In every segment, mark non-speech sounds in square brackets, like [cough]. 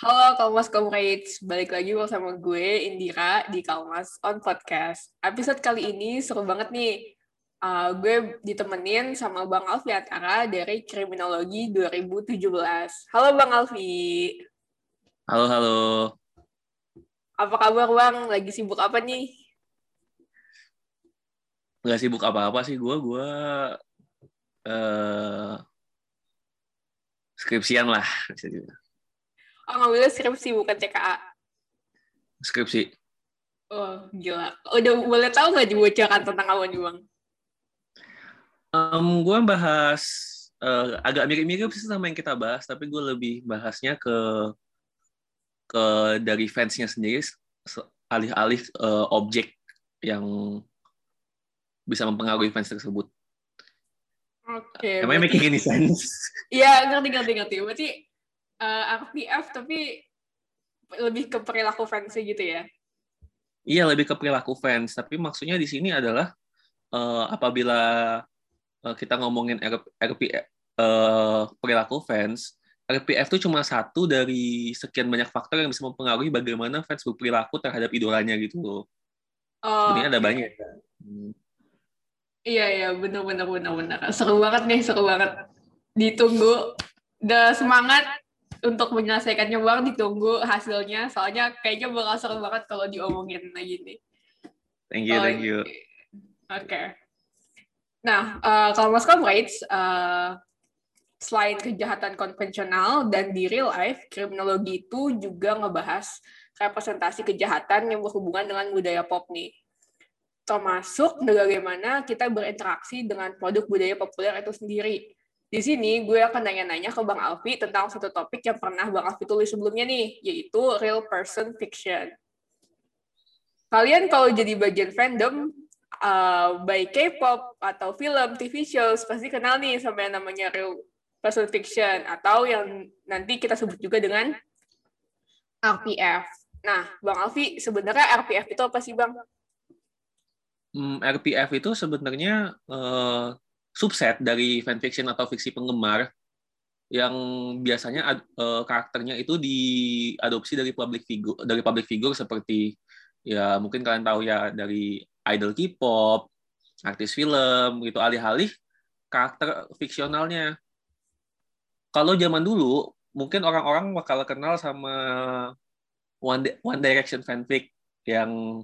Halo Kalmas Comrades, balik lagi bersama gue Indira di Kalmas on Podcast. Episode kali ini seru banget nih. Uh, gue ditemenin sama Bang Alfi Atara dari Kriminologi 2017. Halo Bang Alfi. Halo, halo. Apa kabar Bang? Lagi sibuk apa nih? Gak sibuk apa-apa sih gue. Gue uh, skripsian lah. Bisa. Oh, ngambilnya skripsi bukan CKA. Skripsi. Oh, gila. Udah boleh tahu nggak dibocorkan tentang apa nih, Bang? Um, gue bahas uh, agak mirip-mirip sih sama yang kita bahas, tapi gue lebih bahasnya ke ke dari fansnya sendiri, alih-alih uh, objek yang bisa mempengaruhi fans tersebut. Oke. Okay, Emangnya making any sense? Iya, ngerti, ngerti, ngerti. Berarti uh, eh, RPF tapi lebih ke perilaku fans gitu ya? Iya lebih ke perilaku fans, tapi maksudnya di sini adalah uh, apabila uh, kita ngomongin RP, RP uh, perilaku fans, RPF itu cuma satu dari sekian banyak faktor yang bisa mempengaruhi bagaimana fans berperilaku terhadap idolanya gitu loh. Oh, Sebenarnya ada banyak. Hmm. Iya iya benar benar benar benar. Seru banget nih seru banget. Ditunggu. Udah semangat untuk menyelesaikannya bang ditunggu hasilnya soalnya kayaknya bakal seru banget kalau diomongin lagi nih. Thank you, oh, thank you. Oke. Okay. Nah, uh, kalau Mas Comrades, uh, selain kejahatan konvensional dan di real life, kriminologi itu juga ngebahas representasi kejahatan yang berhubungan dengan budaya pop nih. Termasuk bagaimana kita berinteraksi dengan produk budaya populer itu sendiri di sini gue akan nanya-nanya ke Bang Alfi tentang satu topik yang pernah Bang Alfi tulis sebelumnya nih, yaitu real person fiction. Kalian kalau jadi bagian fandom, uh, baik K-pop atau film, TV shows, pasti kenal nih sama yang namanya real person fiction, atau yang nanti kita sebut juga dengan RPF. Nah, Bang Alfi, sebenarnya RPF itu apa sih, Bang? Hmm, RPF itu sebenarnya uh, subset dari fanfiction atau fiksi penggemar yang biasanya uh, karakternya itu diadopsi dari public figure dari public figure seperti ya mungkin kalian tahu ya dari idol K-pop, artis film gitu alih-alih karakter fiksionalnya. Kalau zaman dulu mungkin orang-orang bakal kenal sama One, One Direction fanfic yang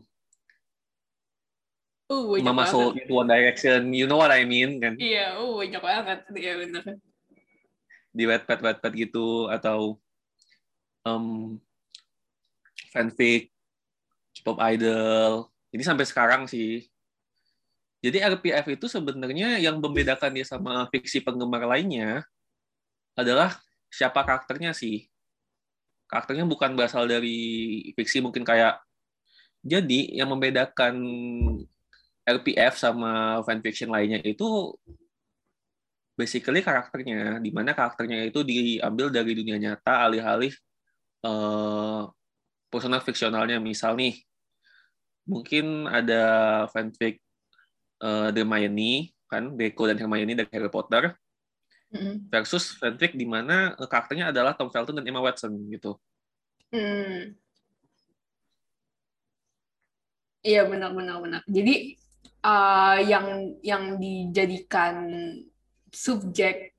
Uh, Mama Soul into One Direction, you know what I mean kan? Iya, uh, banyak banget, iya benar. Di wetpad wetpad gitu atau um, fanfic, K-pop idol. Ini sampai sekarang sih. Jadi RPF itu sebenarnya yang membedakan dia sama fiksi penggemar lainnya adalah siapa karakternya sih. Karakternya bukan berasal dari fiksi mungkin kayak jadi yang membedakan LPF sama fanfiction lainnya itu basically karakternya, di mana karakternya itu diambil dari dunia nyata alih-alih uh, personal fiksionalnya. Misal nih, mungkin ada fanfic uh, Hermione, kan, Draco dan Hermione dari Harry Potter, mm-hmm. versus fanfic di mana karakternya adalah Tom Felton dan Emma Watson gitu. Mm. Iya benar-benar benar. Jadi uh, yang yang dijadikan subjek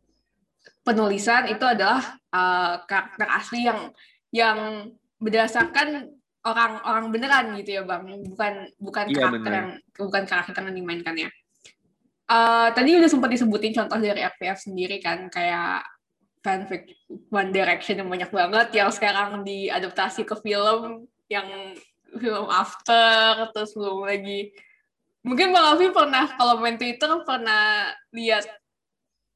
penulisan itu adalah uh, karakter asli yang yang berdasarkan orang-orang beneran gitu ya bang bukan bukan iya, karakter bener. yang bukan karakter yang dimainkan ya uh, tadi udah sempat disebutin contoh dari FPF sendiri kan kayak fanfic One Direction yang banyak banget yang sekarang diadaptasi ke film yang film After terus belum lagi Mungkin Bang Alfi pernah kalau main Twitter pernah lihat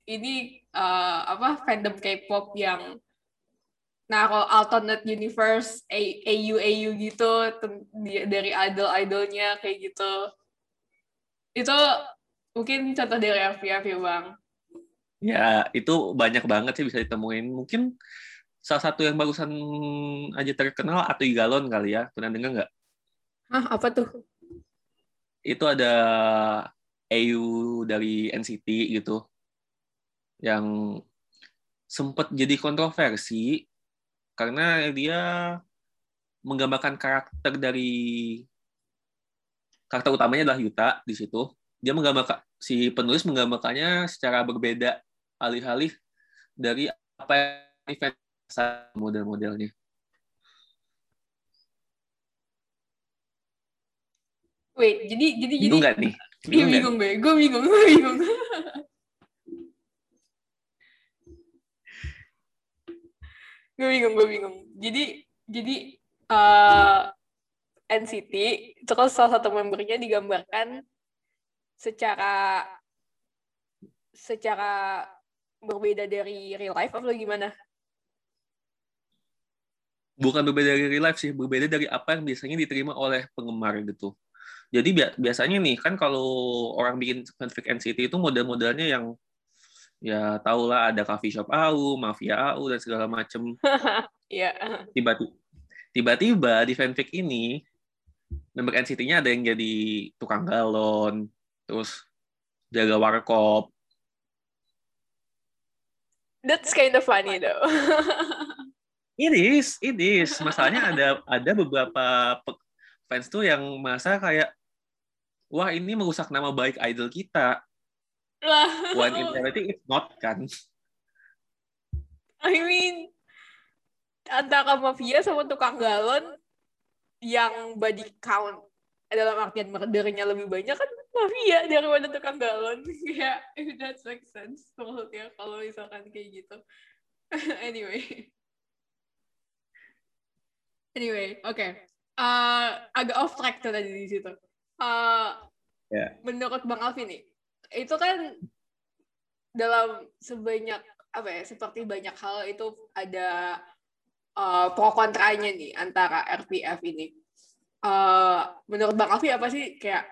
ini uh, apa fandom K-pop yang naruh alternate universe AU AU gitu dari idol-idolnya kayak gitu. Itu mungkin contoh dari FPF ya Bang. Ya, itu banyak banget sih bisa ditemuin. Mungkin salah satu yang barusan aja terkenal atau Galon kali ya. Pernah dengar nggak? Hah, apa tuh? Itu ada EU dari NCT gitu yang sempat jadi kontroversi karena dia menggambarkan karakter dari karakter utamanya adalah Yuta di situ. Dia menggambarkan si penulis menggambarkannya secara berbeda alih-alih dari apa yang model-modelnya. Wait, jadi jadi bingung jadi nggak nih? Bingung, [laughs] iya, bingung gue, gue bingung, gue bingung. [laughs] gue bingung, gue bingung. Jadi jadi uh, eh, NCT terus salah satu membernya digambarkan secara secara berbeda dari real life atau gimana? Bukan berbeda dari real life sih, berbeda dari apa yang biasanya diterima oleh penggemar gitu. Jadi biasanya nih kan kalau orang bikin fanfic NCT itu model-modelnya yang ya tahulah ada coffee shop AU, mafia AU dan segala macem. [laughs] Iya. Tiba-tiba tiba-tiba di fanfic ini member NCT-nya ada yang jadi tukang galon, terus jaga warkop. That's kind of funny though. [laughs] it is, it is. Masalahnya ada ada beberapa fans tuh yang masa kayak wah ini merusak nama baik idol kita. When in reality it's not kan. I mean, antara mafia sama tukang galon yang body count dalam artian murdernya lebih banyak kan mafia daripada tukang galon. [laughs] Ya, yeah, if that makes sense maksudnya kalau misalkan kayak gitu. [laughs] anyway. Anyway, oke. Okay. Uh, agak off track tuh tadi di situ uh, yeah. menurut Bang Alvin nih, itu kan dalam sebanyak apa ya seperti banyak hal itu ada uh, pro kontranya nih antara RPF ini. Uh, menurut Bang Alvin apa sih kayak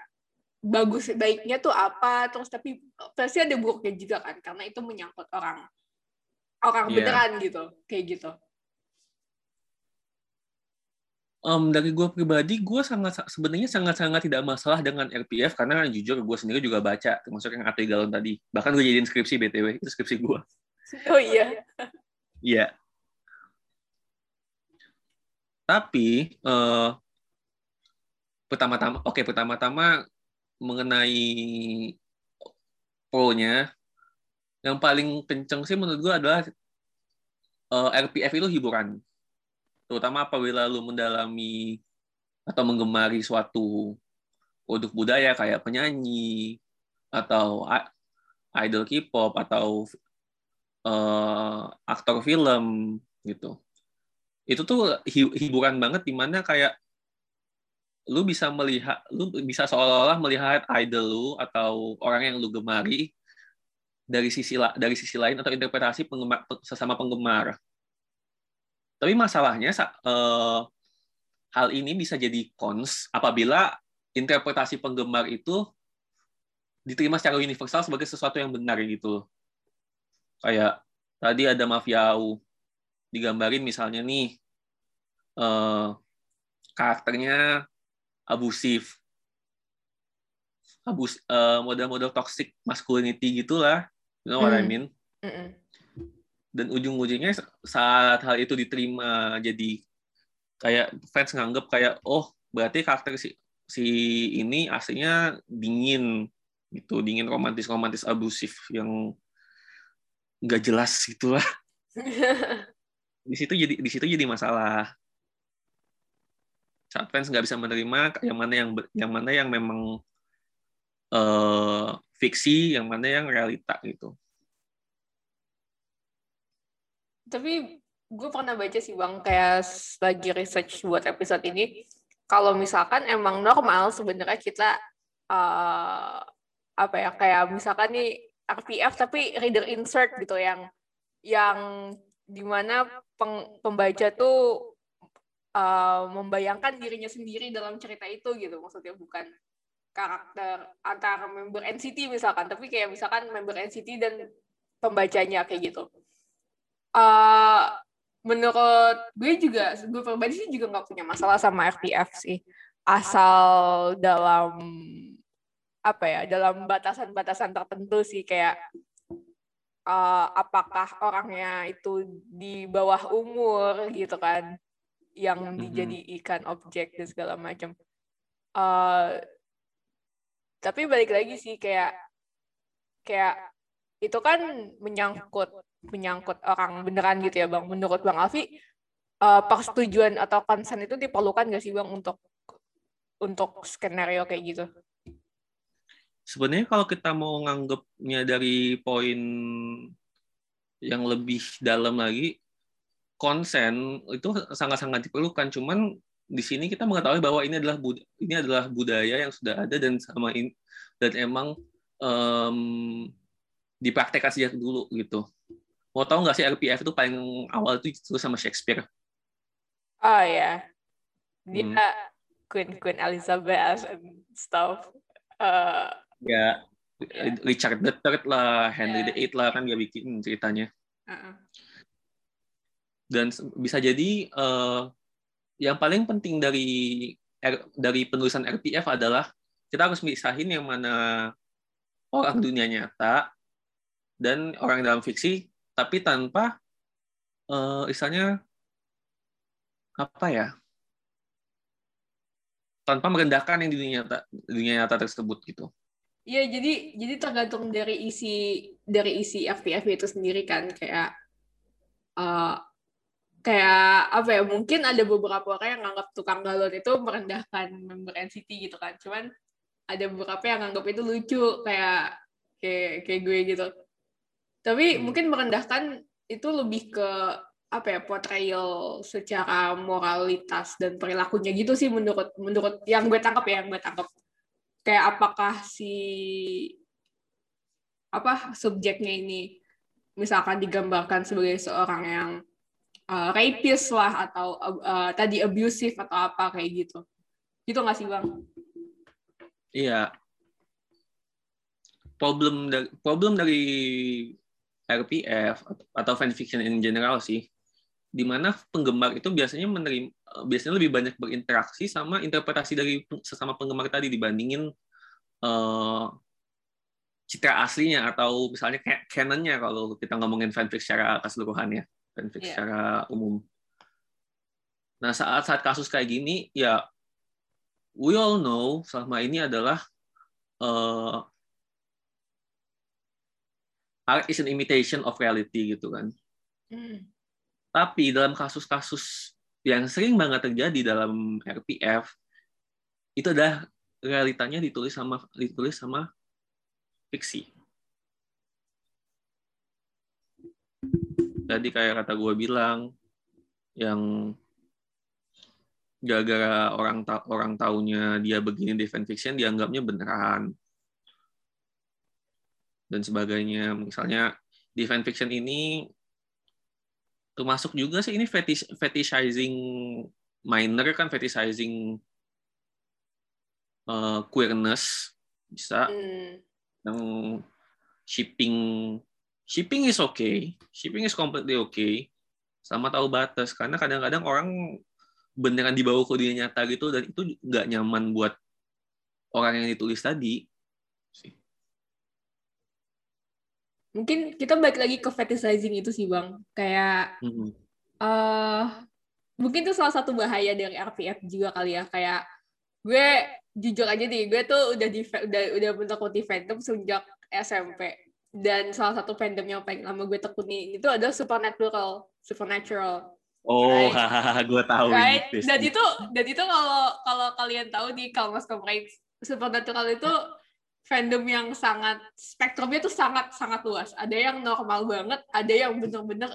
bagus baiknya tuh apa terus tapi pasti ada buruknya juga kan karena itu menyangkut orang orang yeah. beneran gitu kayak gitu um, dari gue pribadi, gue sangat sebenarnya sangat-sangat tidak masalah dengan RPF karena jujur gue sendiri juga baca, termasuk yang Atri Galon tadi. Bahkan gue jadiin skripsi BTW, itu skripsi gue. Oh iya? Iya. Tapi, uh, pertama-tama, oke okay, pertama-tama mengenai pro-nya, yang paling kenceng sih menurut gue adalah uh, eh, RPF itu hiburan terutama apabila lu mendalami atau menggemari suatu produk budaya kayak penyanyi atau idol K-pop atau uh, aktor film gitu. Itu tuh hiburan banget di mana kayak lu bisa melihat lu bisa seolah-olah melihat idol lu atau orang yang lu gemari dari sisi dari sisi lain atau interpretasi penggemar, sesama penggemar tapi masalahnya uh, hal ini bisa jadi cons apabila interpretasi penggemar itu diterima secara universal sebagai sesuatu yang benar gitu. Kayak tadi ada mafiau digambarin misalnya nih uh, karakternya abusif abus uh, model-model toxic masculinity gitulah you know what I hmm. mean mm -mm dan ujung-ujungnya saat hal itu diterima jadi kayak fans nganggep kayak oh berarti karakter si si ini aslinya dingin gitu. Dingin romantis romantis abusif yang nggak jelas gitulah [laughs] di situ jadi di situ jadi masalah. Saat fans nggak bisa menerima yang mana yang yang mana yang memang uh, fiksi yang mana yang realita gitu tapi gue pernah baca sih bang kayak lagi research buat episode ini. Kalau misalkan emang normal sebenarnya kita uh, apa ya kayak misalkan nih RPF tapi reader insert gitu yang yang di mana peng, pembaca tuh uh, membayangkan dirinya sendiri dalam cerita itu gitu. Maksudnya bukan karakter antara member NCT misalkan tapi kayak misalkan member NCT dan pembacanya kayak gitu uh, menurut gue juga gue pribadi sih juga nggak punya masalah sama FPF sih asal dalam apa ya dalam batasan-batasan tertentu sih kayak uh, apakah orangnya itu di bawah umur gitu kan yang Mhm. dijadikan objek dan segala macam. Uh, tapi balik lagi sih kayak kayak itu kan menyangkut menyangkut orang beneran gitu ya bang. Menurut bang Alfi, uh, persetujuan atau consent itu diperlukan nggak sih bang untuk untuk skenario kayak gitu? Sebenarnya kalau kita mau nganggapnya dari poin yang lebih dalam lagi, konsen itu sangat-sangat diperlukan. Cuman di sini kita mengetahui bahwa ini adalah ini adalah budaya yang sudah ada dan sama ini dan emang um, dipraktekkan sejak dulu gitu. Mau tahu nggak sih RPF itu paling awal itu ditulis sama Shakespeare? Oh ya, dia hmm. Queen Queen Elizabeth and stuff. Uh, ya yeah. Richard the Third lah, Henry yeah. the Eighth lah kan dia bikin ceritanya. Uh-uh. Dan bisa jadi uh, yang paling penting dari dari penulisan RPF adalah kita harus misahin yang mana orang dunia nyata dan orang dalam fiksi, tapi tanpa uh, istilahnya apa ya? Tanpa merendahkan yang dunia nyata, dunia nyata tersebut gitu. Iya, jadi jadi tergantung dari isi dari isi FPF itu sendiri kan kayak uh, kayak apa ya mungkin ada beberapa orang yang nganggap tukang galon itu merendahkan member NCT gitu kan cuman ada beberapa yang nganggap itu lucu kayak kayak kayak gue gitu tapi hmm. mungkin merendahkan itu lebih ke apa ya portrayal secara moralitas dan perilakunya gitu sih menurut menurut yang gue tangkap ya yang gue tangkap kayak apakah si apa subjeknya ini misalkan digambarkan sebagai seorang yang uh, rapist lah atau uh, tadi abusive atau apa kayak gitu. Gitu nggak sih bang? Iya. Problem dari problem dari RPF atau fanfiction in general sih di mana penggemar itu biasanya menerima biasanya lebih banyak berinteraksi sama interpretasi dari sesama penggemar tadi dibandingin uh, citra aslinya atau misalnya kayak canonnya kalau kita ngomongin fanfic secara keseluruhan ya fanfic yeah. secara umum. Nah saat saat kasus kayak gini ya we all know selama ini adalah uh, art is an imitation of reality gitu kan. Mm. Tapi dalam kasus-kasus yang sering banget terjadi dalam RPF itu adalah realitanya ditulis sama ditulis sama fiksi. Tadi kayak kata gue bilang, yang gara-gara orang ta orang taunya dia begini di fanfiction dianggapnya beneran dan sebagainya. Misalnya di fanfiction ini termasuk juga sih ini fetish fetishizing minor kan fetishizing uh, queerness. Bisa. Hmm. Yang shipping shipping is okay. Shipping is completely okay. Sama tahu batas karena kadang-kadang orang beneran dibawa ke dunia nyata gitu dan itu nggak nyaman buat orang yang ditulis tadi mungkin kita balik lagi ke fetishizing itu sih bang kayak mm-hmm. uh, mungkin itu salah satu bahaya dari RPF juga kali ya kayak gue jujur aja nih gue tuh udah di udah udah mengikuti fandom sejak SMP dan salah satu fandom yang paling lama gue tekuni itu adalah Supernatural Supernatural oh right? [laughs] gue tahu right? ini dan itu dan itu kalau kalau kalian tahu di Kalmas Comrades Supernatural itu fandom yang sangat spektrumnya tuh sangat sangat luas. Ada yang normal banget ada yang bener-bener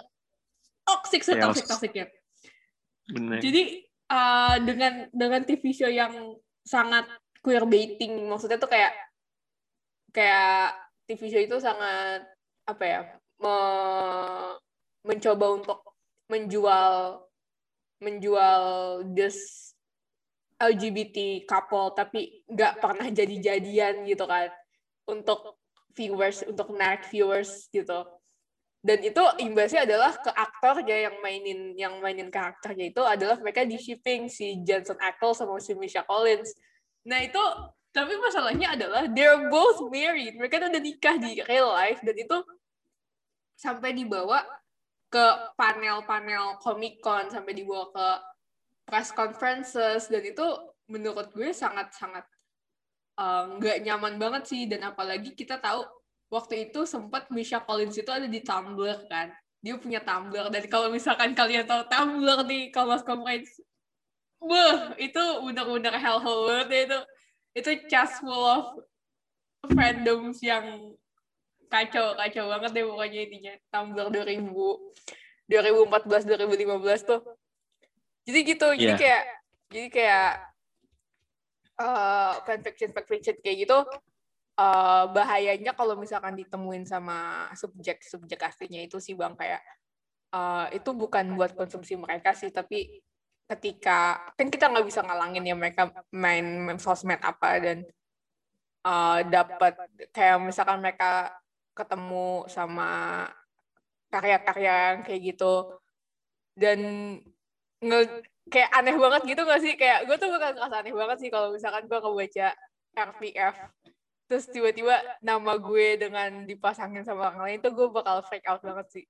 toxic setoxic toksiknya jadi uh, dengan dengan TV show yang sangat queer baiting maksudnya tuh kayak kayak TV show itu sangat apa ya me, mencoba untuk menjual menjual this LGBT couple tapi nggak pernah jadi-jadian gitu kan. Untuk viewers untuk menarik viewers gitu. Dan itu imbasnya adalah ke aktornya yang mainin yang mainin karakternya itu adalah mereka di shipping si Jensen Ackles sama si Misha Collins. Nah itu tapi masalahnya adalah they're both married. Mereka udah nikah di real life dan itu sampai dibawa ke panel-panel Comic Con sampai dibawa ke press conferences dan itu menurut gue sangat-sangat nggak uh, nyaman banget sih dan apalagi kita tahu waktu itu sempat Misha Collins itu ada di Tumblr kan dia punya Tumblr dan kalau misalkan kalian tahu Tumblr di Commerce Complaints Wah, itu benar-benar hell-hole banget ya itu. Itu just full of fandoms yang kacau, kacau banget deh pokoknya intinya. Tumblr 2000, 2014, 2015 tuh. Jadi gitu, yeah. jadi iya. kayak, jadi kayak uh, fanfiction, fanfiction kayak gitu, uh, bahayanya kalau misalkan ditemuin sama subjek-subjek aslinya itu sih bang kayak uh, itu bukan buat konsumsi mereka sih, tapi ketika kan kita nggak bisa ngalangin ya mereka main, sosmed apa dan uh, dapat kayak misalkan mereka ketemu sama karya-karya yang kayak gitu dan nge kayak aneh banget gitu gak sih kayak gue tuh bukan ngerasa aneh banget sih kalau misalkan gue ngebaca RPF terus tiba-tiba nama gue dengan dipasangin sama orang lain itu gue bakal freak out banget sih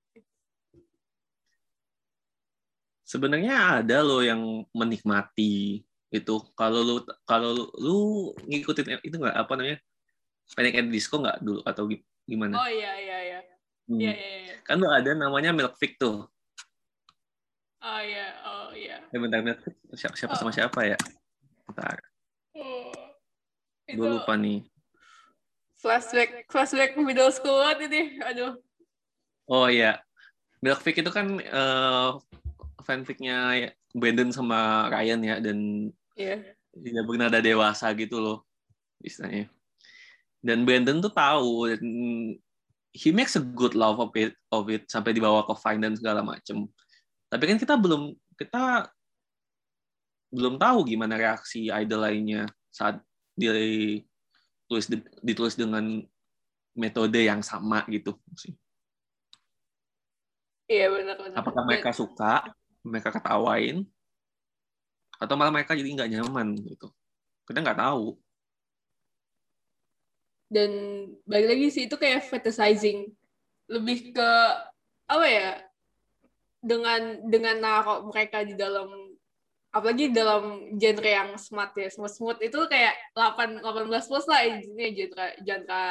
sebenarnya ada loh yang menikmati itu kalau lu kalau lu ngikutin itu nggak apa namanya Panic at Disco nggak dulu atau gimana? Oh iya iya iya. Hmm. Iya iya iya. Kan lu ada namanya Milk tuh. Oh iya Ya bentar Fig siapa, siapa oh. sama siapa ya? Bentar. Oh. Gue lupa nih. Flashback flashback middle school ini. Aduh. Oh iya. Fig itu kan uh, fanficnya Brandon sama Ryan ya dan yeah. tidak bernada dewasa gitu loh istilahnya. Dan Brandon tuh tahu dan he makes a good love of it, of it sampai dibawa ke fine dan segala macem. Tapi kan kita belum kita belum tahu gimana reaksi idol lainnya saat ditulis ditulis dengan metode yang sama gitu sih. Iya benar benar. Apakah mereka suka mereka ketawain atau malah mereka jadi nggak nyaman gitu kita nggak tahu dan balik lagi sih itu kayak fetishizing lebih ke apa ya dengan dengan naruh mereka di dalam apalagi dalam genre yang smart ya smart smart itu kayak 8 18 plus lah ini genre genre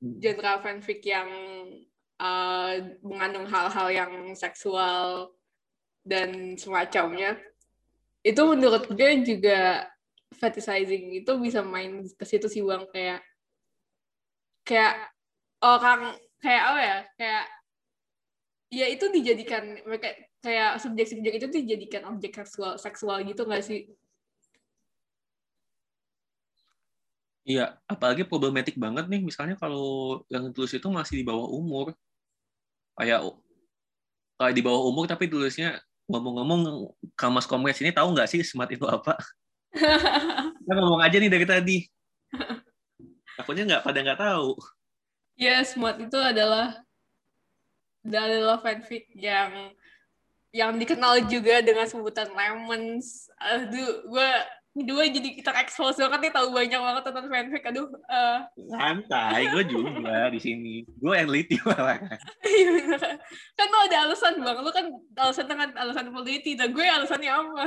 genre fanfic yang uh, mengandung hal-hal yang seksual dan semacamnya. Itu menurut gue juga fetishizing itu bisa main ke situ sih bang kayak kayak orang kayak apa ya kayak ya itu dijadikan mereka kayak subjek-subjek itu dijadikan objek seksual seksual gitu nggak sih Iya, apalagi problematik banget nih, misalnya kalau yang tulis itu masih di bawah umur. Kayak kayak di bawah umur tapi tulisnya ngomong-ngomong Kamas Komres ini tahu nggak sih smart itu apa? Kita [laughs] ngomong aja nih dari tadi. Takutnya nggak pada nggak tahu. Ya, yes, smart itu adalah adalah fanfic yang yang dikenal juga dengan sebutan lemons. Aduh, gue dua jadi kita expose banget nih tahu banyak banget tentang fanfic aduh uh... santai gue juga di sini. Gue yang liti malah. [laughs] Iya, kan lo ada alasan bang. Lo kan alasan dengan alasan peneliti dan gue alasannya apa?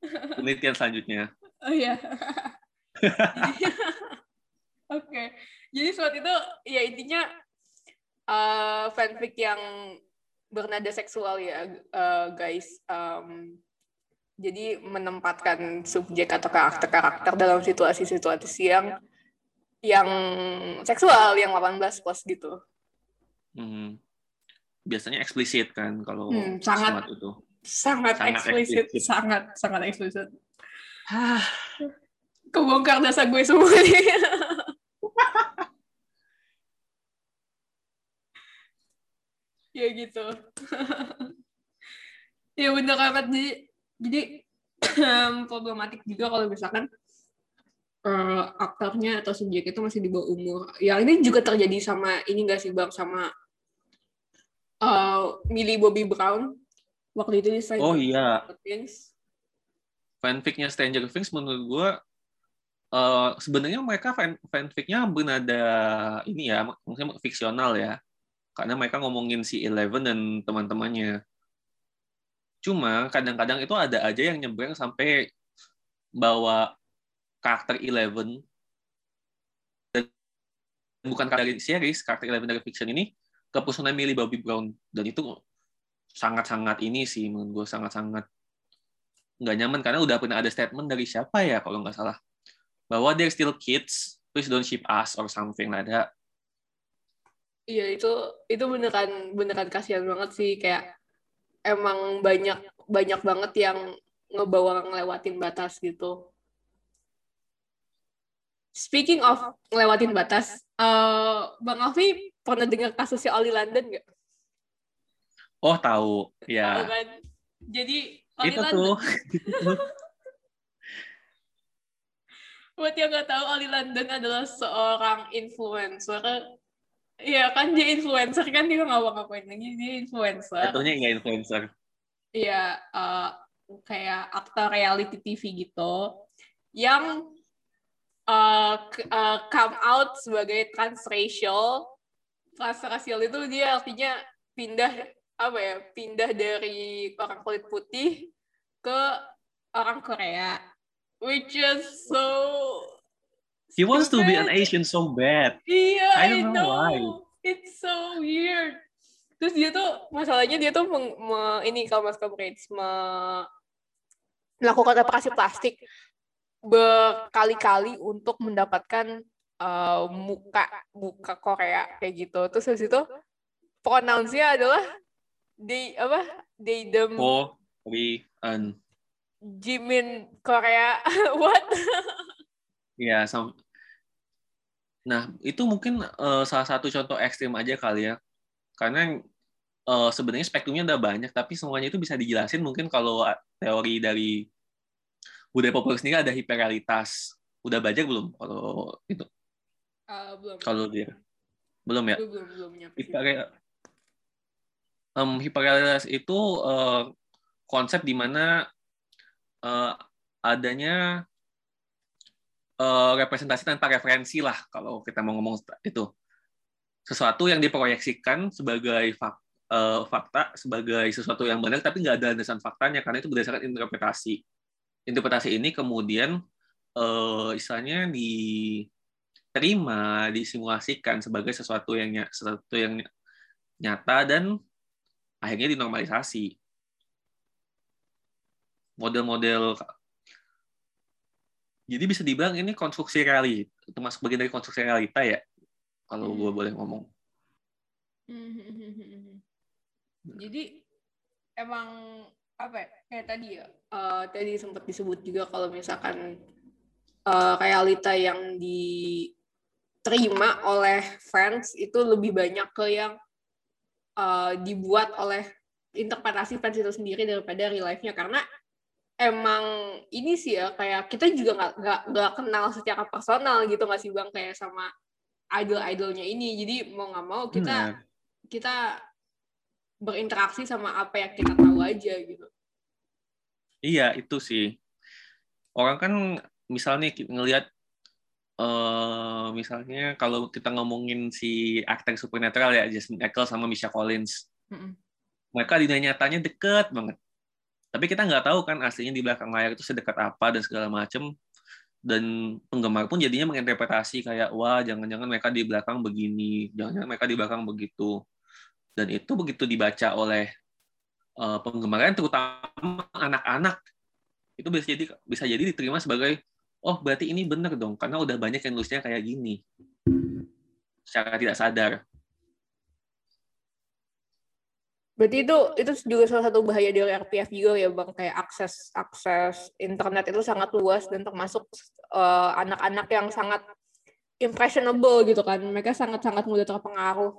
[laughs] Penelitian selanjutnya. Oh iya. [laughs] Oke. Okay. jadi saat itu ya intinya uh, fanfic yang bernada seksual ya uh, guys um, jadi menempatkan subjek atau karakter-karakter dalam situasi-situasi yang yang seksual yang 18 plus gitu. Hmm. Biasanya eksplisit kan kalau hmm, sangat itu. Sangat, sangat eksplisit, eksplisit, sangat sangat eksplisit. Kebongkar dasar gue semua nih. Ya gitu. [laughs] ya bener banget jadi jadi [clears throat] problematik juga kalau misalkan uh, aktornya atau subjek itu masih di bawah umur. Ya ini juga terjadi sama ini nggak sih bang sama uh, Millie Bobby Brown waktu itu di Stranger Oh iya. Things. Fanficnya Stranger Things menurut gue uh, sebenarnya mereka fan fanficnya bernada ini ya maksudnya fiksional ya karena mereka ngomongin si Eleven dan teman-temannya. Cuma kadang-kadang itu ada aja yang nyebrang sampai bawa karakter Eleven. Dan bukan dari series, karakter Eleven dari fiction ini ke personal Millie Bobby Brown. Dan itu sangat-sangat ini sih menurut gue sangat-sangat nggak nyaman. Karena udah pernah ada statement dari siapa ya kalau nggak salah. Bahwa they're still kids please don't ship us or something like that iya itu itu beneran beneran kasihan banget sih kayak emang banyak banyak banget yang ngebawa ngelewatin batas gitu speaking of ngelewatin batas uh, bang Alfi pernah dengar kasusnya Oli London nggak Oh tahu, ya. Tahu kan? Jadi itu tuh. [laughs] Buat yang nggak tahu, Oli London adalah seorang influencer. Iya kan dia influencer kan dia nggak mau ngapain lagi dia influencer. Tentunya nggak influencer. Iya uh, kayak aktor reality TV gitu yang uh, uh, come out sebagai transracial. Transracial itu dia artinya pindah apa ya pindah dari orang kulit putih ke orang Korea which is so he wants to be an Asian so bad. Iya I don't I know, know. why. It's so weird. Terus dia tuh masalahnya dia tuh meng, me, ini kalau mas Comrades me, melakukan operasi plastik berkali-kali untuk mendapatkan uh, muka muka Korea kayak gitu. Terus habis itu pronounce-nya adalah they apa they them oh we an. Jimin Korea. [laughs] What [laughs] ya yeah, nah itu mungkin uh, salah satu contoh ekstrim aja kali ya. Karena uh, sebenarnya spektrumnya udah banyak tapi semuanya itu bisa dijelasin mungkin kalau teori dari budaya populer sendiri ada hiperrealitas. Udah baca belum kalau itu? Uh, belum. Kalau dia. Belum ya? Belum belum, belum Hiper, um, hiperrealitas itu uh, konsep di mana uh, adanya uh, representasi tanpa referensi lah kalau kita mau ngomong itu sesuatu yang diproyeksikan sebagai fak, uh, fakta sebagai sesuatu yang benar tapi nggak ada landasan faktanya karena itu berdasarkan interpretasi interpretasi ini kemudian uh, istilahnya diterima disimulasikan sebagai sesuatu yang sesuatu yang nyata dan akhirnya dinormalisasi. Model-model jadi bisa dibilang ini konstruksi realita, termasuk bagian dari konstruksi realita ya, kalau gue boleh ngomong. Jadi emang apa ya, kayak tadi ya, uh, tadi sempat disebut juga kalau misalkan uh, realita yang diterima oleh fans itu lebih banyak ke yang uh, dibuat oleh interpretasi fans itu sendiri daripada real life-nya. Karena emang ini sih ya kayak kita juga nggak nggak nggak kenal secara personal gitu nggak sih bang? Kayak sama idol-idolnya ini. Jadi mau nggak mau kita hmm. kita berinteraksi sama apa yang kita tahu aja gitu. Iya itu sih. Orang kan misalnya ngelihat uh, misalnya kalau kita ngomongin si aktor supernatural ya Jasmine Eccles sama Misha Collins. Mm -hmm. mereka di nyatanya deket banget tapi kita nggak tahu kan aslinya di belakang layar itu sedekat apa dan segala macem. Dan penggemar pun jadinya menginterpretasi kayak wah jangan-jangan mereka di belakang begini jangan-jangan mereka di belakang begitu. Dan itu begitu dibaca oleh uh, penggemarnya terutama anak-anak itu bisa jadi bisa jadi diterima sebagai oh berarti ini benar dong karena udah banyak yang nulisnya kayak gini. Secara tidak sadar berarti itu itu juga salah satu bahaya dari RPF juga ya bang. Kayak akses akses internet itu sangat luas dan termasuk eh, anak-anak uh, yang sangat impressionable gitu kan. Mereka sangat sangat mudah terpengaruh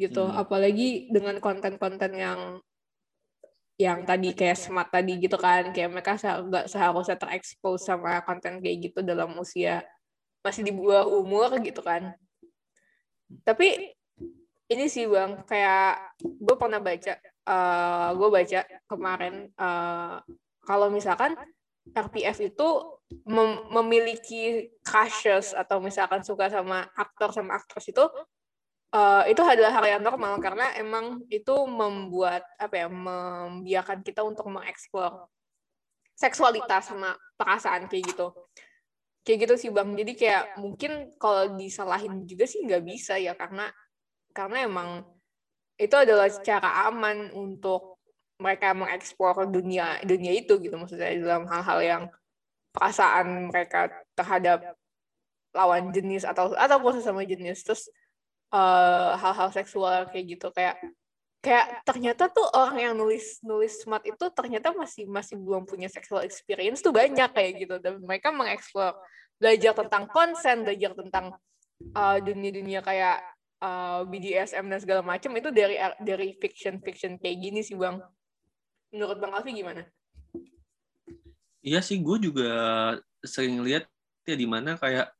gitu. Hmm. apalagi dengan konten-konten yang yang tadi kayak smart tadi gitu kan. Kayak mereka nggak seharusnya terekspos sama konten kayak gitu dalam usia masih di bawah umur gitu kan. Tapi ini sih bang kayak gue pernah baca uh, eh, gue baca kemarin uh, kalau misalkan RPF itu mem memiliki crushes atau misalkan suka sama aktor sama aktris itu uh, itu adalah hal yang normal karena emang itu membuat apa ya membiarkan kita untuk mengeksplor seksualitas sama perasaan kayak gitu. Kayak gitu sih bang. Jadi kayak mungkin kalau disalahin juga sih nggak bisa ya karena karena emang itu adalah cara aman untuk mereka mengeksplor dunia dunia itu gitu. Maksudnya dalam hal-hal yang perasaan mereka terhadap lawan jenis atau atau sesama jenis. Terus Eh, hal-hal uh, seksual kayak gitu. Kayak kayak ternyata tuh orang yang nulis nulis smart itu ternyata masih masih belum punya sexual experience tuh banyak kayak gitu. Dan mereka mengeksplor belajar tentang konsen belajar tentang uh, dunia-dunia kayak uh, BDSM dan segala macam itu dari dari fiction fiction kayak gini sih bang menurut bang Alfi gimana? Iya sih gue juga sering lihat ya di mana kayak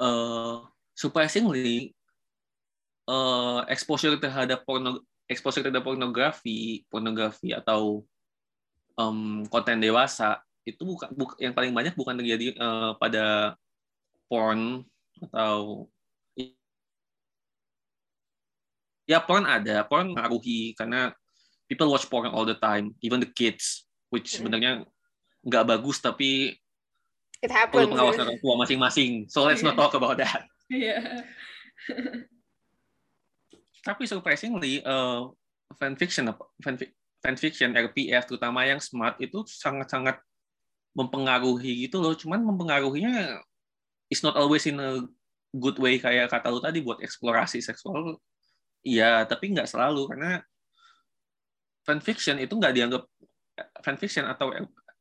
uh, surprisingly uh, exposure terhadap porno exposure terhadap pornografi pornografi atau um, konten dewasa itu bukan buk, yang paling banyak bukan terjadi uh, pada porn atau ya porn ada porn mengaruhi karena people watch porn all the time even the kids which hmm. sebenarnya nggak bagus tapi it happens pengawasan orang tua masing-masing so let's not [laughs] talk about that yeah. Tapi surprisingly, uh, fanfiction, fanfiction RPF terutama yang smart itu sangat-sangat mempengaruhi gitu loh. Cuman mempengaruhinya is not always in a good way kayak kata lu tadi buat eksplorasi seksual. Iya, tapi nggak selalu karena fanfiction itu nggak dianggap fanfiction atau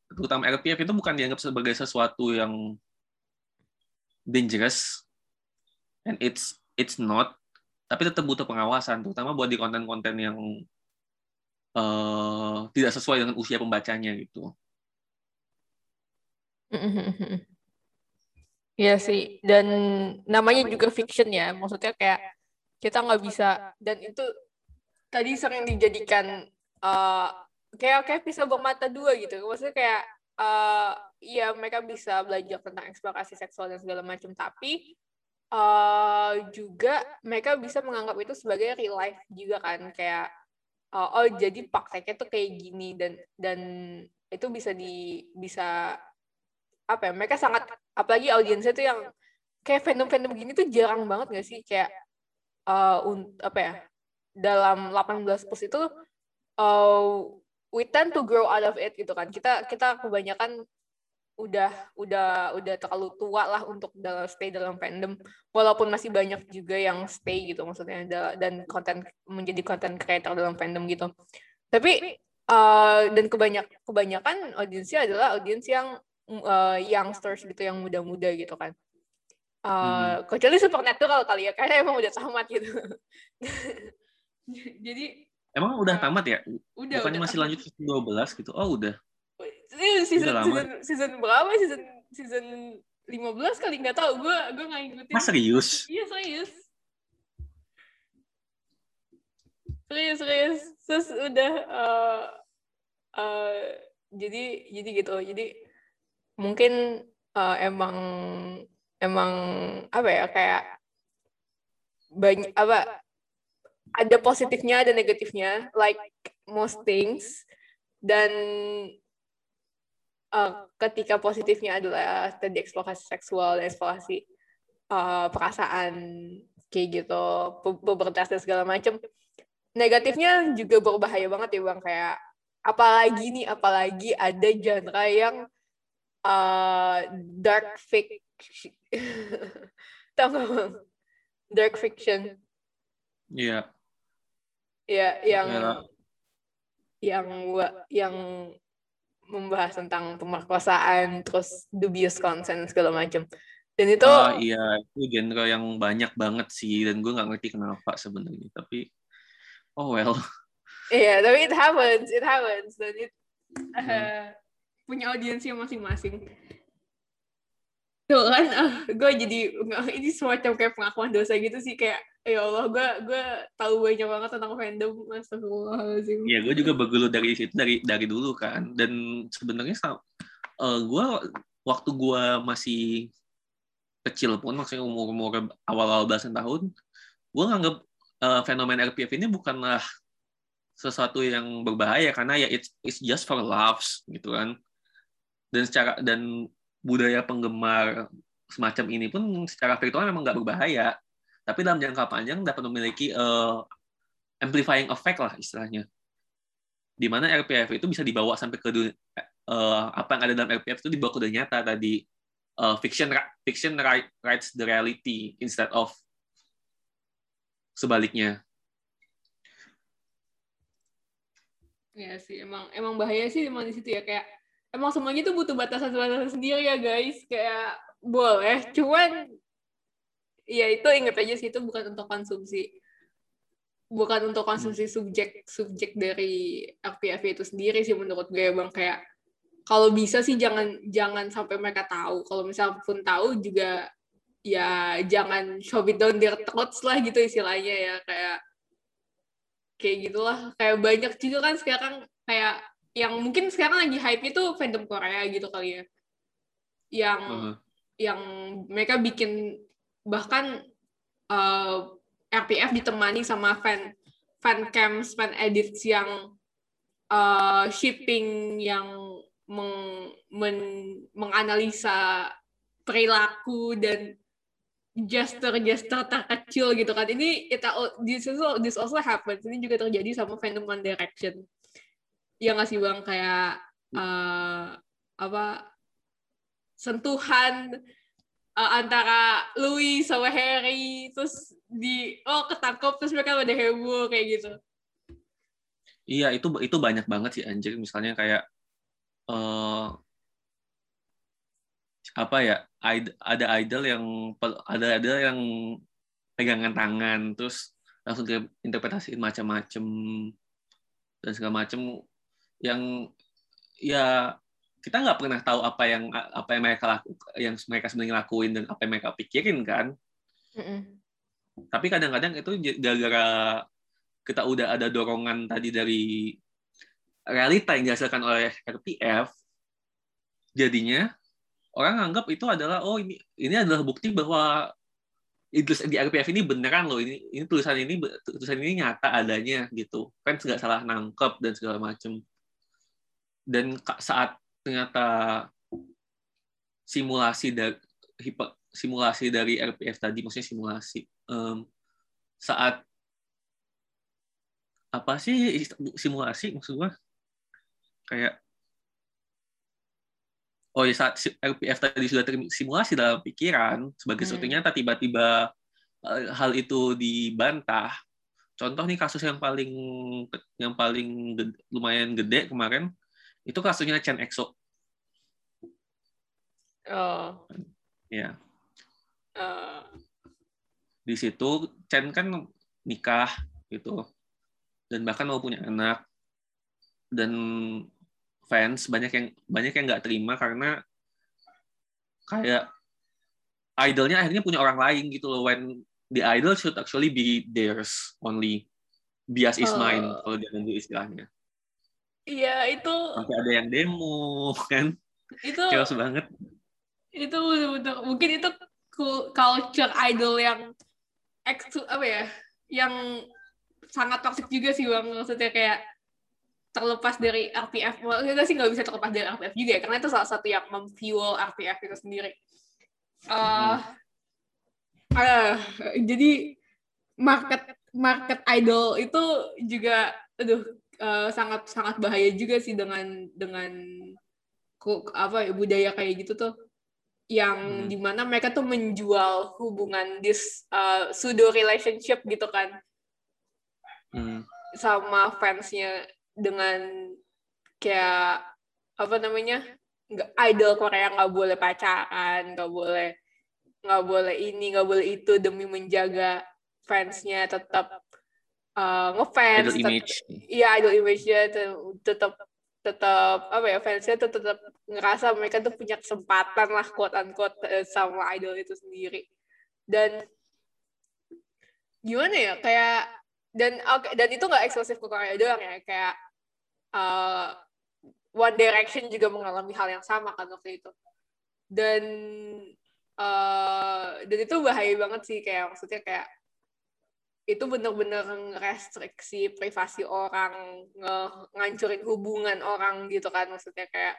terutama RPF itu bukan dianggap sebagai sesuatu yang dangerous and it's it's not tapi tetap butuh pengawasan, terutama buat di konten-konten yang uh, tidak sesuai dengan usia pembacanya gitu. Iya sih, dan namanya juga fiction ya, maksudnya kayak kita nggak bisa. Dan itu tadi sering dijadikan uh, kayak kayak bisa bermata dua gitu, maksudnya kayak uh, ya mereka bisa belajar tentang eksplorasi seksual dan segala macam, tapi uh, juga mereka bisa menganggap itu sebagai real life juga kan. Kayak uh, oh jadi prakteknya tuh kayak gini dan dan itu bisa di bisa apa ya mereka sangat apalagi audiensnya tuh yang kayak fandom-fandom gini tuh jarang banget gak sih? Kayak uh, un, apa ya dalam 18 plus itu uh, we tend to grow out of it gitu kan. Kita kita kebanyakan udah udah udah terlalu tua lah untuk dalam stay dalam fandom. Walaupun masih banyak juga yang stay gitu maksudnya dan konten menjadi konten creator dalam fandom gitu. Tapi uh, dan kebanyak kebanyakan audiensnya adalah audiens yang uh, youngsters gitu yang muda-muda gitu kan uh, hmm. kecuali supernatural kali ya karena emang udah tamat gitu [laughs] jadi emang udah tamat ya udah bukannya udah masih lanjut ke 12 gitu oh udah ini season, season, season berapa? Season season 15 kali nggak tahu. Gue gue nggak ngikutin. Mas serius? Iya serius. Serius serius. Terus udah uh, uh, jadi jadi gitu. Jadi mungkin uh, emang emang apa ya kayak banyak apa ada positifnya ada negatifnya like most things. Dan uh, ketika positifnya adalah tadi eksplorasi seksual dan eksplorasi uh, perasaan kayak gitu pubertas dan segala macam negatifnya juga berbahaya banget ya bang. Kayak apalagi nih apalagi ada genre yang uh, dark [laughs] tahu bang dark fiction iya yeah. ya yang yeah. yang yang membahas tentang pemerkosaan terus dubious consent segala macam dan itu oh, iya itu genre yang banyak banget sih dan gue nggak ngerti kenapa sebenarnya tapi oh well iya yeah, tapi it happens it happens dan it uh, hmm. punya audiensnya masing-masing tuh kan uh, gue jadi ini semacam kayak pengakuan dosa gitu sih kayak ya Allah gue gue tahu banyak banget tentang fandom Astagfirullahaladzim. Iya gue juga bergelut dari situ dari dari dulu kan. Dan sebenarnya uh, eh, gue waktu gue masih kecil pun maksudnya umur umur awal awal belasan tahun gue nganggap uh, fenomena RPF ini bukanlah sesuatu yang berbahaya karena ya it's, it's just for laughs gitu kan. Dan secara dan budaya penggemar semacam ini pun secara virtual memang nggak berbahaya. Tapi dalam jangka panjang dapat memiliki uh, amplifying effect lah istilahnya. Di mana RPF itu bisa dibawa sampai ke dunia, uh, apa yang ada dalam RPF itu dibawa ke dunia nyata tadi. Uh, fiction fiction writes the reality instead of sebaliknya. Iya sih, emang emang bahaya sih emang di situ ya kayak emang semuanya tuh butuh batasan-batasan sendiri ya guys. Kayak boleh, cuman ya itu inget aja sih itu bukan untuk konsumsi. Bukan untuk konsumsi subjek subjek dari RPF itu sendiri sih menurut gue bang. Kayak kalau bisa sih jangan jangan sampai mereka tahu. Kalau misal pun tahu juga ya jangan shove it down their throats lah gitu istilahnya ya. Kayak kayak gitulah. Kayak banyak juga kan sekarang kayak yang mungkin sekarang lagi hype itu fandom Korea gitu kali ya yang uh -huh. yang mereka bikin bahkan uh, eh, RPF ditemani sama fan fan cams fan edits yang uh, shipping yang meng, men, menganalisa perilaku dan gesture-gesture terkecil gitu kan. Ini kita this also, this also happens. Ini juga terjadi sama fandom One Direction. Yang ngasih bang? Kayak uh, apa sentuhan uh, antara Louis sama Harry terus di oh ketangkep terus mereka pada heboh kayak gitu. Iya itu itu banyak banget sih anjir. Misalnya kayak uh, apa ya ada idol yang ada ada yang pegangan tangan terus langsung ke interpretasi macam-macam dan segala macam yang ya kita nggak pernah tahu apa yang apa yang mereka laku yang mereka sebenarnya lakuin dan apa yang mereka pikirin kan? Mm -mm. tapi kadang-kadang itu gara-gara kita udah ada dorongan tadi dari realita yang dihasilkan oleh RPF jadinya orang anggap itu adalah oh ini ini adalah bukti bahwa di RPF ini beneran loh ini ini tulisan ini tulisan ini nyata adanya gitu. Kan nggak salah nangkep dan segala macam dan saat ternyata simulasi dari simulasi dari RPF tadi maksudnya simulasi um, saat apa sih simulasi maksud gua kayak oh ya saat LPF tadi sudah tersimulasi dalam pikiran sebagai sesuatu hmm. nyata tiba-tiba eh, hal itu dibantah contoh nih kasus yang paling yang paling gede, lumayan gede kemarin itu kasusnya Chen EXO. Oh. Ya uh. di situ Chen kan nikah gitu. Dan bahkan mau punya anak. Dan fans banyak yang banyak yang nggak terima karena kayak idolnya akhirnya punya orang lain gitu loh. When the idol should actually be theirs only. Bias is mine uh, kalau dia nunggu istilahnya iya itu sampai ada yang demo [laughs] kan? Itu chaos banget. Itu betul-betul mungkin itu culture idol yang ekstu apa ya yang sangat toxic juga sih bang. Maksudnya kayak terlepas dari RPF, kita sih nggak bisa terlepas dari RPF juga ya, karena itu salah satu yang memfuel RPF itu sendiri. Uh, uh, jadi market market idol itu juga, aduh, uh, sangat sangat bahaya juga sih dengan dengan apa ya budaya kayak gitu tuh yang hmm. di mana mereka tuh menjual hubungan this uh, pseudo relationship gitu kan hmm. sama fansnya dengan kayak apa namanya nggak idol Korea nggak boleh pacaran nggak boleh nggak boleh ini nggak boleh itu demi menjaga fansnya tetap uh, ngefans idol image. Iya idol image-nya tetap tetap apa ya fansnya tuh tetap ngerasa mereka tuh punya kesempatan lah quote unquote eh, sama idol itu sendiri. Dan gimana ya kayak dan okay, dan itu nggak eksklusif ke Korea doang ya kayak uh, One Direction juga mengalami hal yang sama kan waktu itu. Dan uh, dan itu bahaya banget sih kayak maksudnya kayak itu bener-bener restriksi privasi orang, nge ngancurin hubungan orang gitu kan maksudnya kayak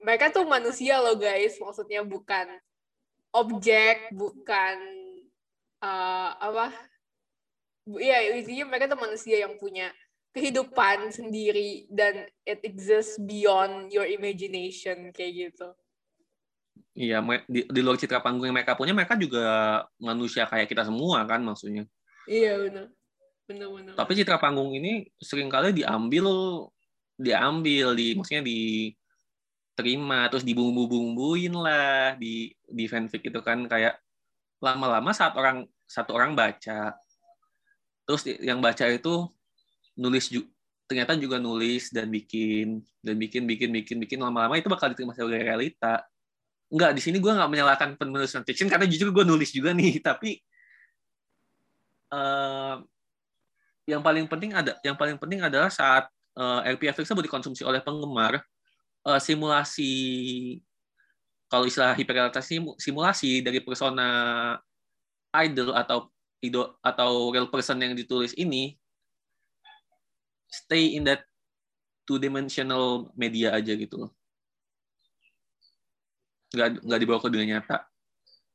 mereka tuh manusia loh guys, maksudnya bukan objek, bukan uh, apa? Iya, intinya mereka tuh manusia yang punya kehidupan sendiri dan it exists beyond your imagination kayak gitu. Iya, di, di luar citra panggung yang mereka punya, mereka juga manusia kayak kita semua kan maksudnya. Iya benar, benar benar. Tapi citra panggung ini sering kali diambil, diambil di, maksudnya diterima terus dibumbu-bumbuin lah di di fanfic itu kan kayak lama-lama saat orang satu orang baca, terus yang baca itu nulis ternyata juga nulis dan bikin dan bikin bikin bikin bikin lama-lama itu bakal diterima sebagai realita Enggak, di sini gue nggak menyalahkan penulis fiction karena jujur gue nulis juga nih, [laughs] tapi uh, yang paling penting ada yang paling penting adalah saat uh, eh, RPF tersebut dikonsumsi oleh penggemar, uh, simulasi kalau istilah hiperrealitas simulasi dari persona idol atau idol atau real person yang ditulis ini stay in that two dimensional media aja gitu loh nggak nggak dibawa ke dunia nyata.